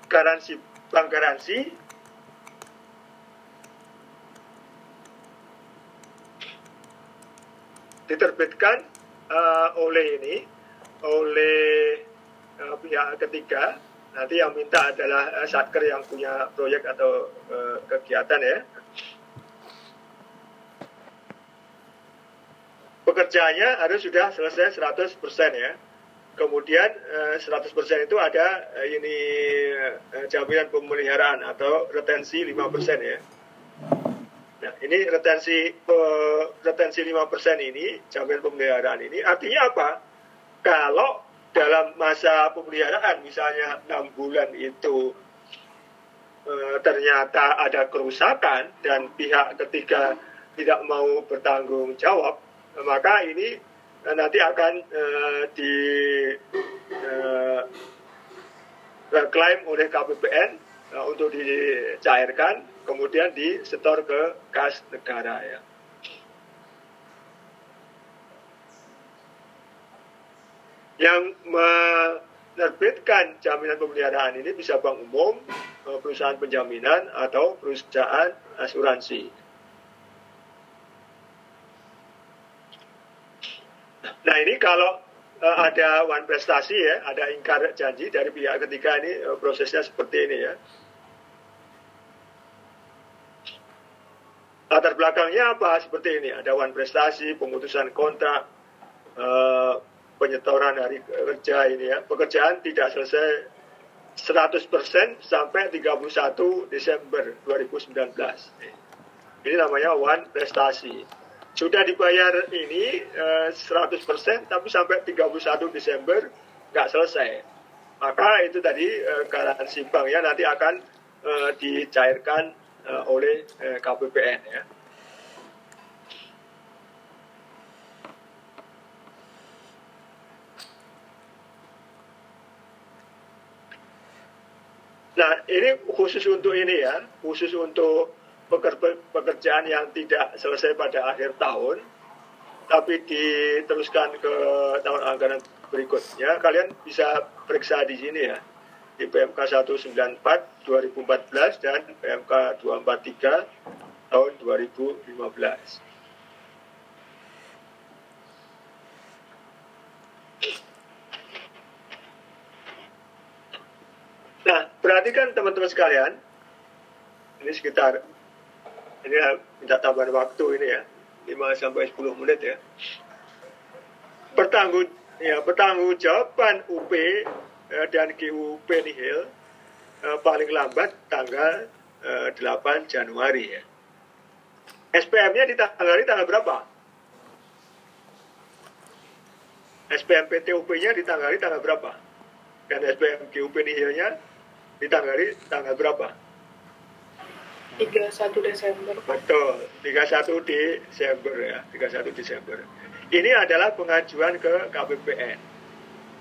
garansi bank garansi. Diterbitkan uh, oleh ini oleh uh, pihak ketiga. Nanti yang minta adalah uh, satker yang punya proyek atau uh, kegiatan ya. Pekerjaannya harus sudah selesai 100% ya kemudian 100% eh, itu ada eh, ini eh, jaminan pemeliharaan atau retensi 5% ya. Nah, ini retensi retensi 5% ini, jaminan pemeliharaan ini artinya apa? Kalau dalam masa pemeliharaan misalnya 6 bulan itu ternyata ada kerusakan dan pihak ketiga tidak mau bertanggung jawab, maka ini nanti akan uh, di uh, klaim oleh KPPN uh, untuk dicairkan, kemudian disetor ke kas negara ya. Yang menerbitkan jaminan pemeliharaan ini bisa bank umum, perusahaan penjaminan atau perusahaan asuransi. Nah ini kalau uh, ada one prestasi ya, ada ingkar janji dari pihak ketiga ini uh, prosesnya seperti ini ya. Latar belakangnya apa? Seperti ini, ada one prestasi, pemutusan kontrak, uh, penyetoran hari kerja ini ya. Pekerjaan tidak selesai 100% sampai 31 Desember 2019. Ini namanya one prestasi sudah dibayar ini uh, eh, 100% tapi sampai 31 Desember nggak selesai. Maka itu tadi uh, garansi bank ya nanti akan uh, dicairkan uh, oleh uh, KPPN ya. Nah, ini khusus untuk ini ya, khusus untuk pekerjaan yang tidak selesai pada akhir tahun, tapi diteruskan ke tahun anggaran berikutnya, kalian bisa periksa di sini ya, di PMK 194 2014 dan PMK 243 tahun 2015. Nah, perhatikan teman-teman sekalian, ini sekitar ini minta tambahan waktu ini ya 5 sampai 10 menit ya bertanggung ya bertanggung jawaban UP eh, dan GUP nihil eh, paling lambat tanggal eh, 8 Januari ya SPM-nya ditanggali tanggal berapa? SPM PTUP-nya ditanggali tanggal berapa? Dan SPM GUP nihilnya ditanggali tanggal berapa? 31 Desember. Betul, 31 Desember ya, 31 Desember. Ini adalah pengajuan ke KPPN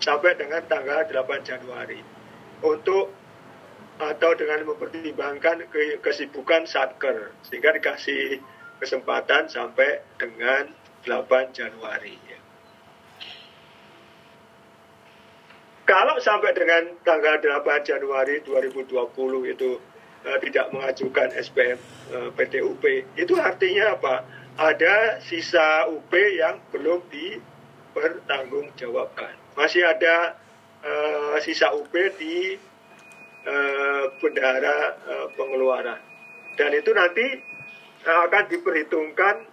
sampai dengan tanggal 8 Januari untuk atau dengan mempertimbangkan ke, kesibukan satker sehingga dikasih kesempatan sampai dengan 8 Januari. Ya. Kalau sampai dengan tanggal 8 Januari 2020 itu uh, tidak mengajukan SPM PTUP itu artinya apa? Ada sisa UP yang belum dipertanggungjawabkan. Masih ada uh, sisa UP di uh, bendahara uh, pengeluaran. Dan itu nanti akan diperhitungkan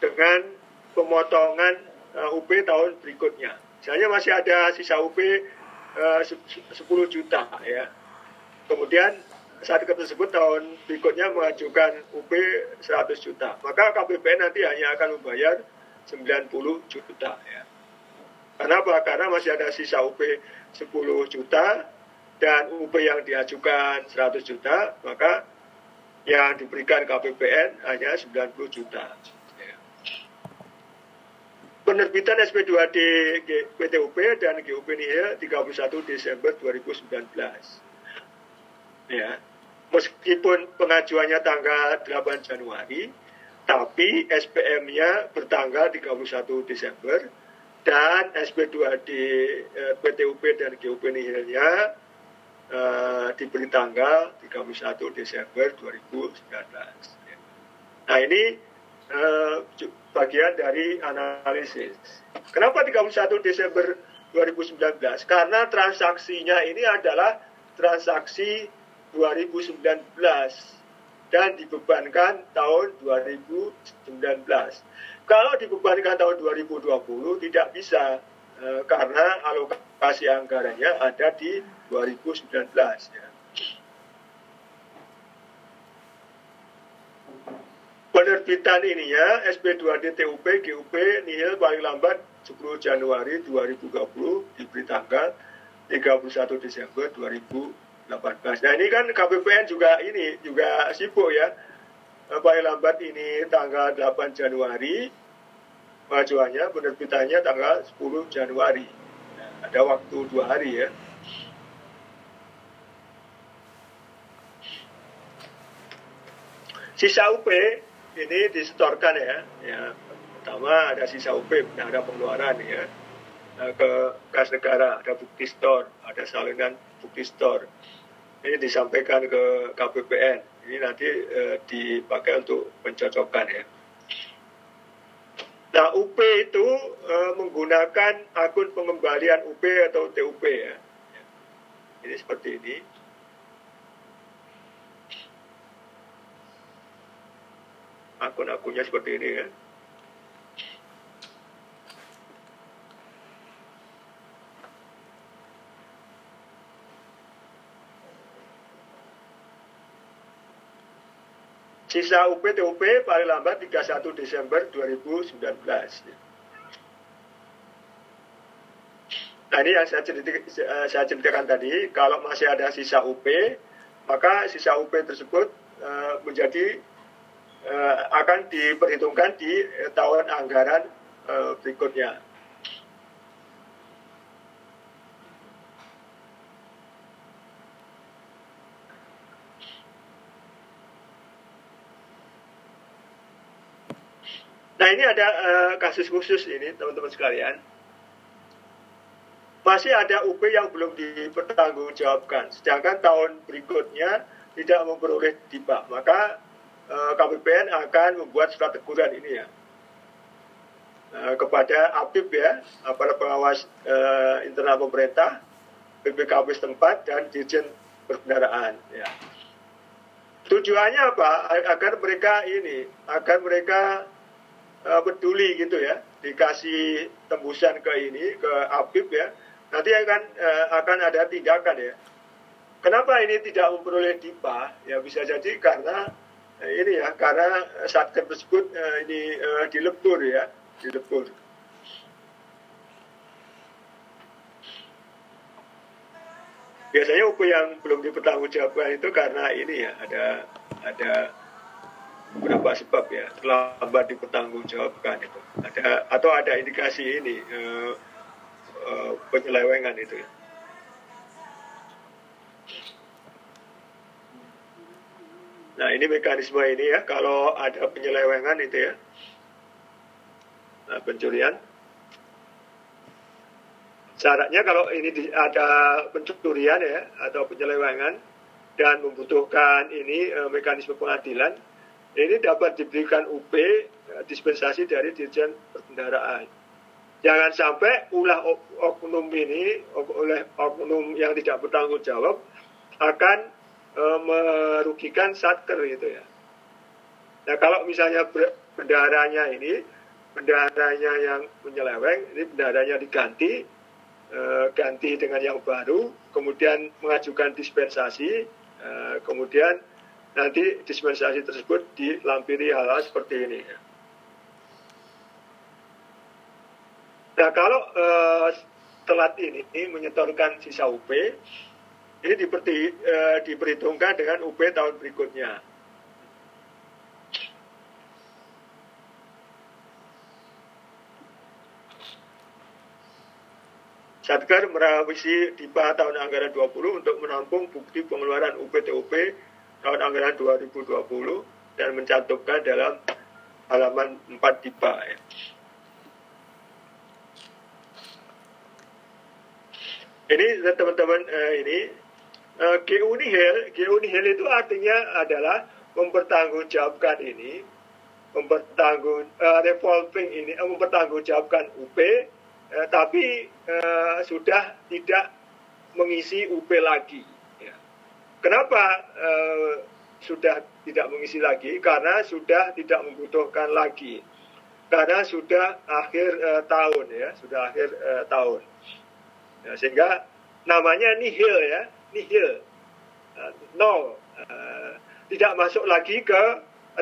dengan pemotongan uh, UP tahun berikutnya. Misalnya masih ada sisa UP uh, 10 juta ya. Kemudian saat tersebut tahun berikutnya mengajukan UP 100 juta. Maka KPPN nanti hanya akan membayar 90 juta. Ya. Karena apa? Karena masih ada sisa UP 10 juta dan UP yang diajukan 100 juta, maka yang diberikan KPPN hanya 90 juta. Penerbitan SP2D PTUP dan GUP NIHE 31 Desember 2019 ya meskipun pengajuannya tanggal 8 Januari tapi SPM-nya bertanggal 31 Desember dan SP2D eh, PTUP dan GUP nihilnya eh, diberi tanggal 31 Desember 2019. Nah ini eh, bagian dari analisis. Kenapa 31 Desember 2019? Karena transaksinya ini adalah transaksi 2019 dan dibebankan tahun 2019. Kalau dibebankan tahun 2020 tidak bisa eh, karena alokasi anggarannya ada di 2019 ya. Penerbitan ini ya SP2D TUP GUP nihil paling lambat 10 Januari 2020 diberi tanggal 31 Desember 2020 18. Nah ini kan KPPN juga ini juga sibuk ya. Paling lambat ini tanggal 8 Januari, pengajuannya penerbitannya tanggal 10 Januari. Nah, ada waktu dua hari ya. sisa UP ini disetorkan ya, ya pertama ada sisa UP, ada pengeluaran ya eh, ke kas negara, ada bukti store, ada salinan bukti store. Ini disampaikan ke KPPN. Ini nanti eh, dipakai untuk pencocokan ya. Nah, UP itu eh, menggunakan akun pengembalian UP atau TUP ya. Ini seperti ini. akun-akunnya seperti ini ya. Sisa UPTUP paling lambat 31 Desember 2019. Nah ini yang saya, ceritakan, saya ceritakan tadi, kalau masih ada sisa UP, maka sisa UP tersebut uh, menjadi uh, akan diperhitungkan di tahun anggaran berikutnya. Ini ada uh, kasus khusus ini teman-teman sekalian. Masih ada UP yang belum dipertanggungjawabkan, sedangkan tahun berikutnya tidak memperoleh DIPA. Maka Eh, KPPN akan membuat surat teguran ini ya eh, kepada APIP ya, para pengawas uh, internal pemerintah, BPKB setempat dan Dirjen Perkendaraan ya. Tujuannya apa? Agar mereka ini, agar mereka uh, peduli gitu ya, dikasih tembusan ke ini ke APIP ya. Nanti akan uh, akan ada tindakan ya. Kenapa ini tidak memperoleh DIPA? Ya bisa jadi karena Eh, ini ya karena satker tersebut ini dilebur ya dilebur biasanya UP yang belum dipertanggungjawabkan itu karena ini ya ada ada beberapa sebab ya terlambat dipertanggungjawabkan itu. Ada atau ada indikasi ini uh, uh, penyelewengan itu ya. Nah ini mekanisme ini ya, kalau ada penyelewengan itu ya, nah, pencurian. Syaratnya kalau ini di, ada pencurian ya atau penyelewengan dan membutuhkan ini e, mekanisme pengadilan, ini dapat diberikan UP e, dispensasi dari Dirjen Perkendaraan. Jangan sampai ulah oknum ini oleh oknum yang tidak bertanggung jawab akan e, merugikan satker gitu ya. Nah kalau misalnya bendaharanya ini, bendaharanya yang menyeleweng, ini bendaharanya diganti, e, ganti dengan yang baru, kemudian mengajukan dispensasi, e, kemudian nanti dispensasi tersebut dilampiri hal-hal seperti ini. Nah kalau e, telat ini, ini menyetorkan sisa UP, ini diperti, e, diperhitungkan dengan UP tahun berikutnya. Satker merawisi DIPA tahun anggaran 20 untuk menampung bukti pengeluaran UPTUP tahun anggaran 2020 dan mencantumkan dalam halaman 4 DIPA. Ya. Ini teman-teman eh, ini uh, keunihil, keunihil itu artinya adalah mempertanggungjawabkan ini, mempertanggung uh, revolving ini, uh, mempertanggungjawabkan UP, uh, tapi uh, sudah tidak mengisi UP lagi. Kenapa uh, sudah tidak mengisi lagi? Karena sudah tidak membutuhkan lagi. Karena sudah akhir uh, tahun ya, sudah akhir uh, tahun. Ya, sehingga namanya nihil ya, nihil, uh, nol, uh, tidak masuk lagi ke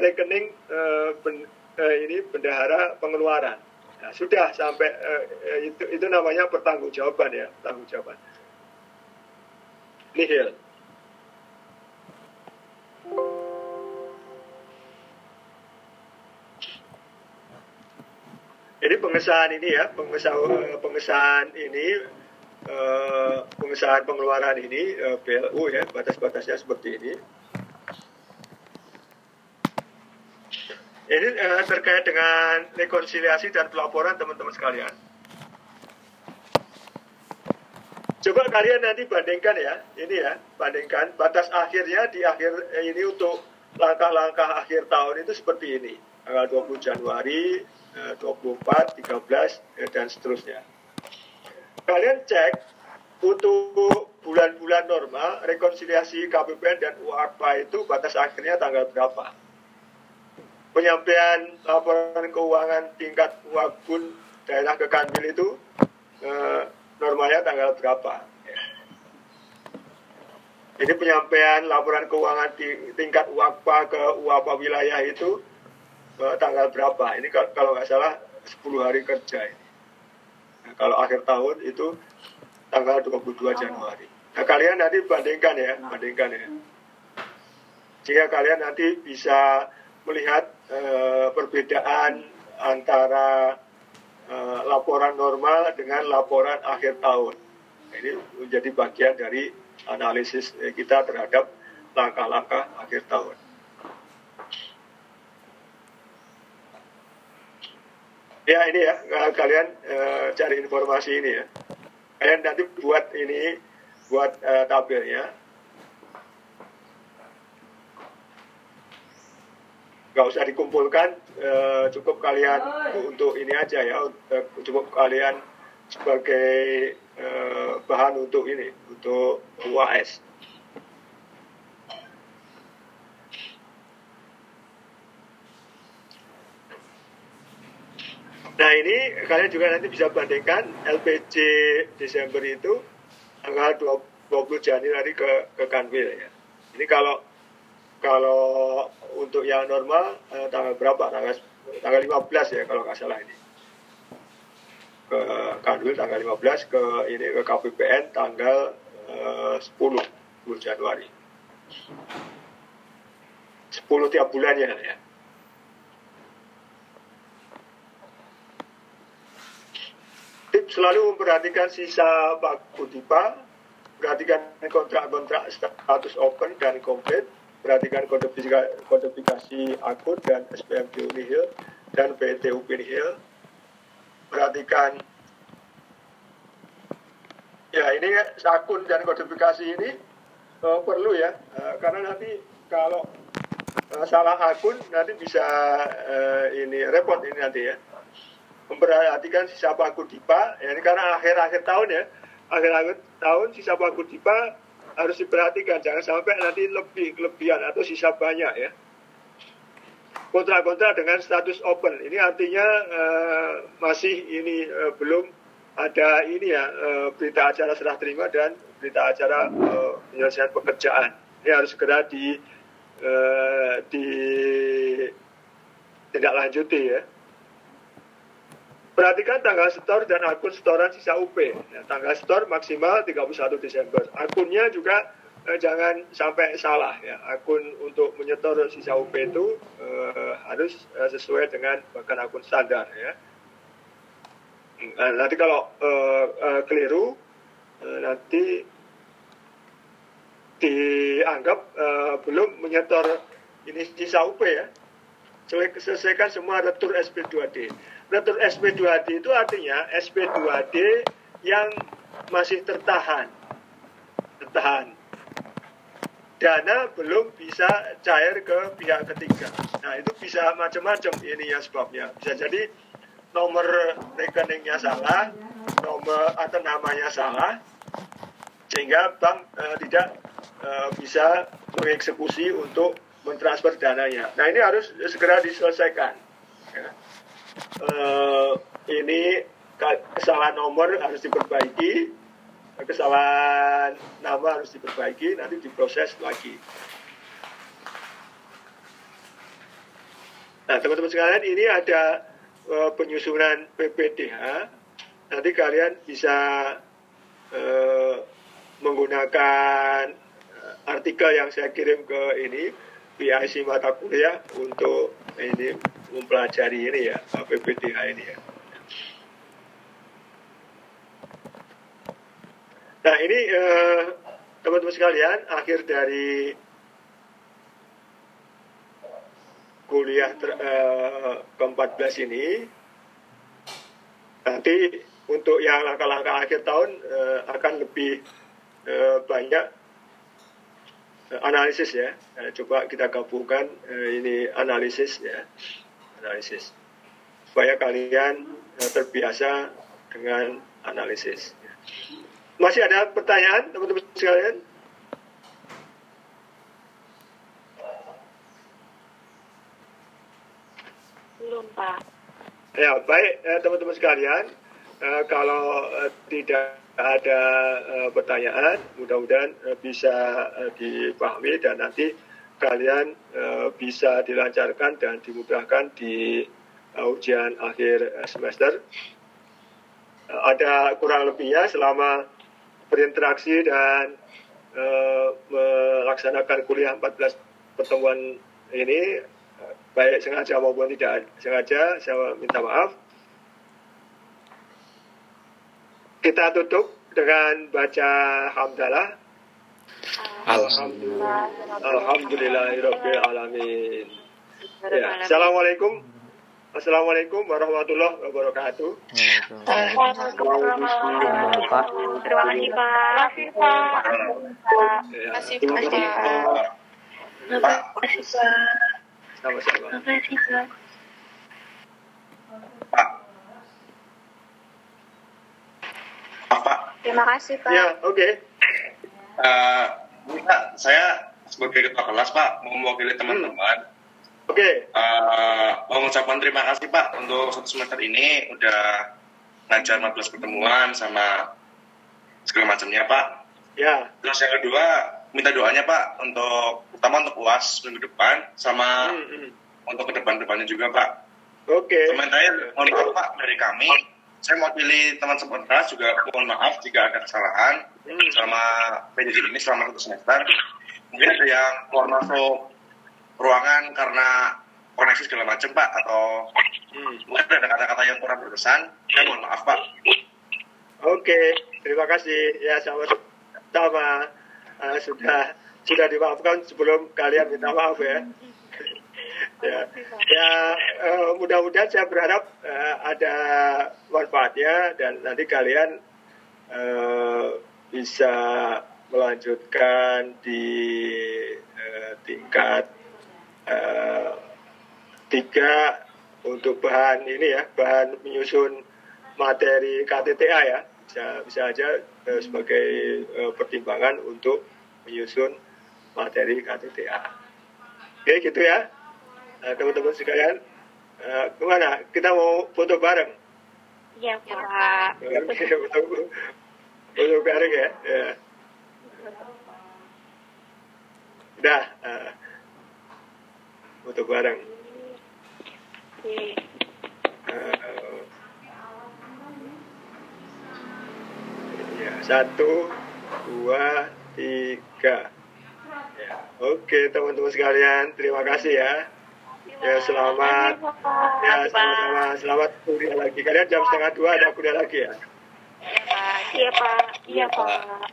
rekening uh, ben, uh, ini bendahara pengeluaran. Nah, sudah sampai uh, itu itu namanya pertanggungjawaban ya, pertanggungjawaban. Nihil. Jadi pengesahan ini ya, pengesahan, pengesahan ini uh, pengesahan pengeluaran ini eh, PLU ya batas-batasnya seperti ini. Ini terkait dengan rekonsiliasi dan pelaporan teman-teman sekalian. Coba kalian nanti bandingkan ya, ini ya, bandingkan batas akhirnya di akhir eh, ini untuk langkah-langkah akhir tahun itu seperti ini. Tanggal 20 Januari, 24, eh, 13, eh, dan seterusnya. Kalian cek untuk bulan-bulan normal, rekonsiliasi KPPN dan UAPA itu batas akhirnya tanggal berapa? Penyampaian laporan keuangan tingkat wakun daerah ke Kanwil itu eh, normalnya tanggal berapa. Jadi penyampaian laporan keuangan di tingkat UAPA ke UAPA wilayah itu tanggal berapa? Ini kalau nggak salah 10 hari kerja ini. Nah, kalau akhir tahun itu tanggal 22 Januari. Nah kalian nanti bandingkan ya, bandingkan ya. Jika kalian nanti bisa melihat uh, perbedaan antara uh, laporan normal dengan laporan akhir tahun. Ini menjadi bagian dari analisis kita terhadap langkah-langkah akhir tahun. Ya ini ya kalian uh, cari informasi ini ya. Kalian nanti buat ini buat uh, tabelnya. Nggak usah dikumpulkan uh, cukup kalian untuk ini aja ya uh, cukup kalian sebagai uh, bahan untuk ini untuk UAS Nah ini kalian juga nanti bisa bandingkan LPG Desember itu tanggal 20 Januari ke ke Kanwil ya. Ini kalau kalau untuk yang normal eh, tanggal berapa? Tanggal tanggal 15 ya kalau nggak salah ini. Ke Kanwil tanggal 15 ke ini ke KPPN tanggal eh, 10 10 Januari. 10 tiap bulannya ya. Selalu memperhatikan sisa baku tipa, perhatikan kontrak-kontrak status open dan komplit, perhatikan kodifikasi akun dan SPMQ nihil dan PTUP nihil. Perhatikan ya ini akun dan kodifikasi ini uh, perlu ya uh, karena nanti kalau uh, salah akun nanti bisa uh, ini repot ini nanti ya memperhatikan sisa paku dipa ya ini karena akhir-akhir tahun ya. Akhir-akhir tahun sisa paku dipa harus diperhatikan. Jangan sampai nanti lebih kelebihan atau sisa banyak ya. Kontrak-kontrak dengan status open. Ini artinya uh, masih ini uh, belum ada ini ya uh, berita acara serah terima dan berita acara uh, penyelesaian pekerjaan. Ini harus segera di uh, di tidak lanjuti ya Perhatikan tanggal setor dan akun setoran sisa UP. Ya, tanggal setor maksimal 31 Desember. Akunnya juga eh, jangan sampai salah ya. Akun untuk menyetor sisa UP itu eh, harus eh, sesuai dengan bahkan akun standar ya. Nah, nanti kalau eh, eh, keliru eh, nanti dianggap eh, belum menyetor ini sisa UP ya. Selesaikan semua retur SP2D. Retur SP2D itu artinya SP2D yang masih tertahan. Tertahan. Dana belum bisa cair ke pihak ketiga. Nah, itu bisa macam-macam ini ya sebabnya. Bisa jadi nomor rekeningnya salah, nomor atau namanya salah, sehingga bank uh, tidak uh, bisa mengeksekusi untuk mentransfer dananya. Nah, ini harus segera diselesaikan. Ya uh, ini kesalahan nomor harus diperbaiki, kesalahan nama harus diperbaiki, nanti diproses lagi. Nah, teman-teman sekalian, ini ada uh, penyusunan PPDH. Nanti kalian bisa uh, menggunakan artikel yang saya kirim ke ini, PIC mata kuliah untuk ini mempelajari ini ya PPDH ini ya. Nah ini eh, teman-teman sekalian akhir dari kuliah ter, uh, ke-14 ini nanti untuk yang langkah-langkah akhir tahun uh, akan lebih uh, banyak analisis ya. Uh, coba kita gabungkan uh, ini analisis ya, analisis supaya kalian terbiasa dengan analisis. Masih ada pertanyaan teman-teman sekalian? Belum, Pak. Ya, baik eh, teman-teman sekalian. Eh, kalau eh, tidak ada eh, pertanyaan, mudah-mudahan eh, bisa eh, dipahami dan nanti kalian bisa dilancarkan dan dimudahkan di ujian akhir semester. Ada kurang lebihnya selama berinteraksi dan melaksanakan kuliah 14 pertemuan ini baik sengaja maupun tidak sengaja saya minta maaf kita tutup dengan baca hamdalah Alhamdulillah Alhamdulillahirabbil alamin ya. Assalamualaikum Assalamualaikum warahmatullahi wabarakatuh. Terima kasih Pak. Terima kasih Pak. Terima kasih Pak. Sama-sama. Terima kasih, Pak. Pak. Pak. Terima kasih, Pak. Ya, oke. Okay. Uh, saya sebagai ketua kelas, Pak, mau mewakili teman-teman. Hmm. Oke. Okay. Uh, mau mengucapkan terima kasih, Pak, untuk satu semester ini udah ngajar 14 pertemuan sama segala macamnya, Pak. Ya. Terus yang kedua, minta doanya Pak untuk utama untuk UAS minggu depan sama hmm, hmm. untuk ke depan-depannya juga Pak. Oke. Okay. Sementara mohon maaf Pak dari kami, saya mau pilih teman sebentar juga mohon maaf jika ada kesalahan hmm. selama PJJ ini selama satu semester. Mungkin ada yang keluar masuk ruangan karena koneksi segala macam Pak atau hmm. mungkin ada kata-kata yang kurang berkesan. Saya mohon maaf Pak. Oke, terima kasih ya sama-sama uh, sudah sudah dimaafkan sebelum kalian minta maaf ya. Ya, ya uh, mudah-mudahan saya berharap uh, ada manfaatnya dan nanti kalian uh, bisa melanjutkan di uh, tingkat uh, tiga untuk bahan ini ya bahan menyusun materi KTTA ya. Bisa bisa aja uh, sebagai uh, pertimbangan untuk menyusun materi KTTA. Oke gitu ya teman-teman uh, sekalian. Uh, ke mana? Kita mau foto bareng? Iya Pak. Oke, foto, foto bareng ya. ya. Udah. Uh, foto bareng. Uh, ya, satu, dua, tiga. Ya, oke teman-teman sekalian, terima kasih ya. Ya selamat, ya sama-sama selamat kuliah lagi. Kalian jam setengah dua ada kuliah lagi ya? Iya pak, iya pak.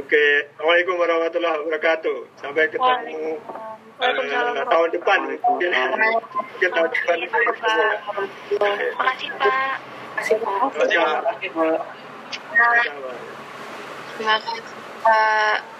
Oke, assalamualaikum warahmatullahi wabarakatuh. Sampai ketemu uh, tahun depan. Mungkin, mungkin tahun depan. Terima kasih pak. Terima kasih pak. Terima kasih pak.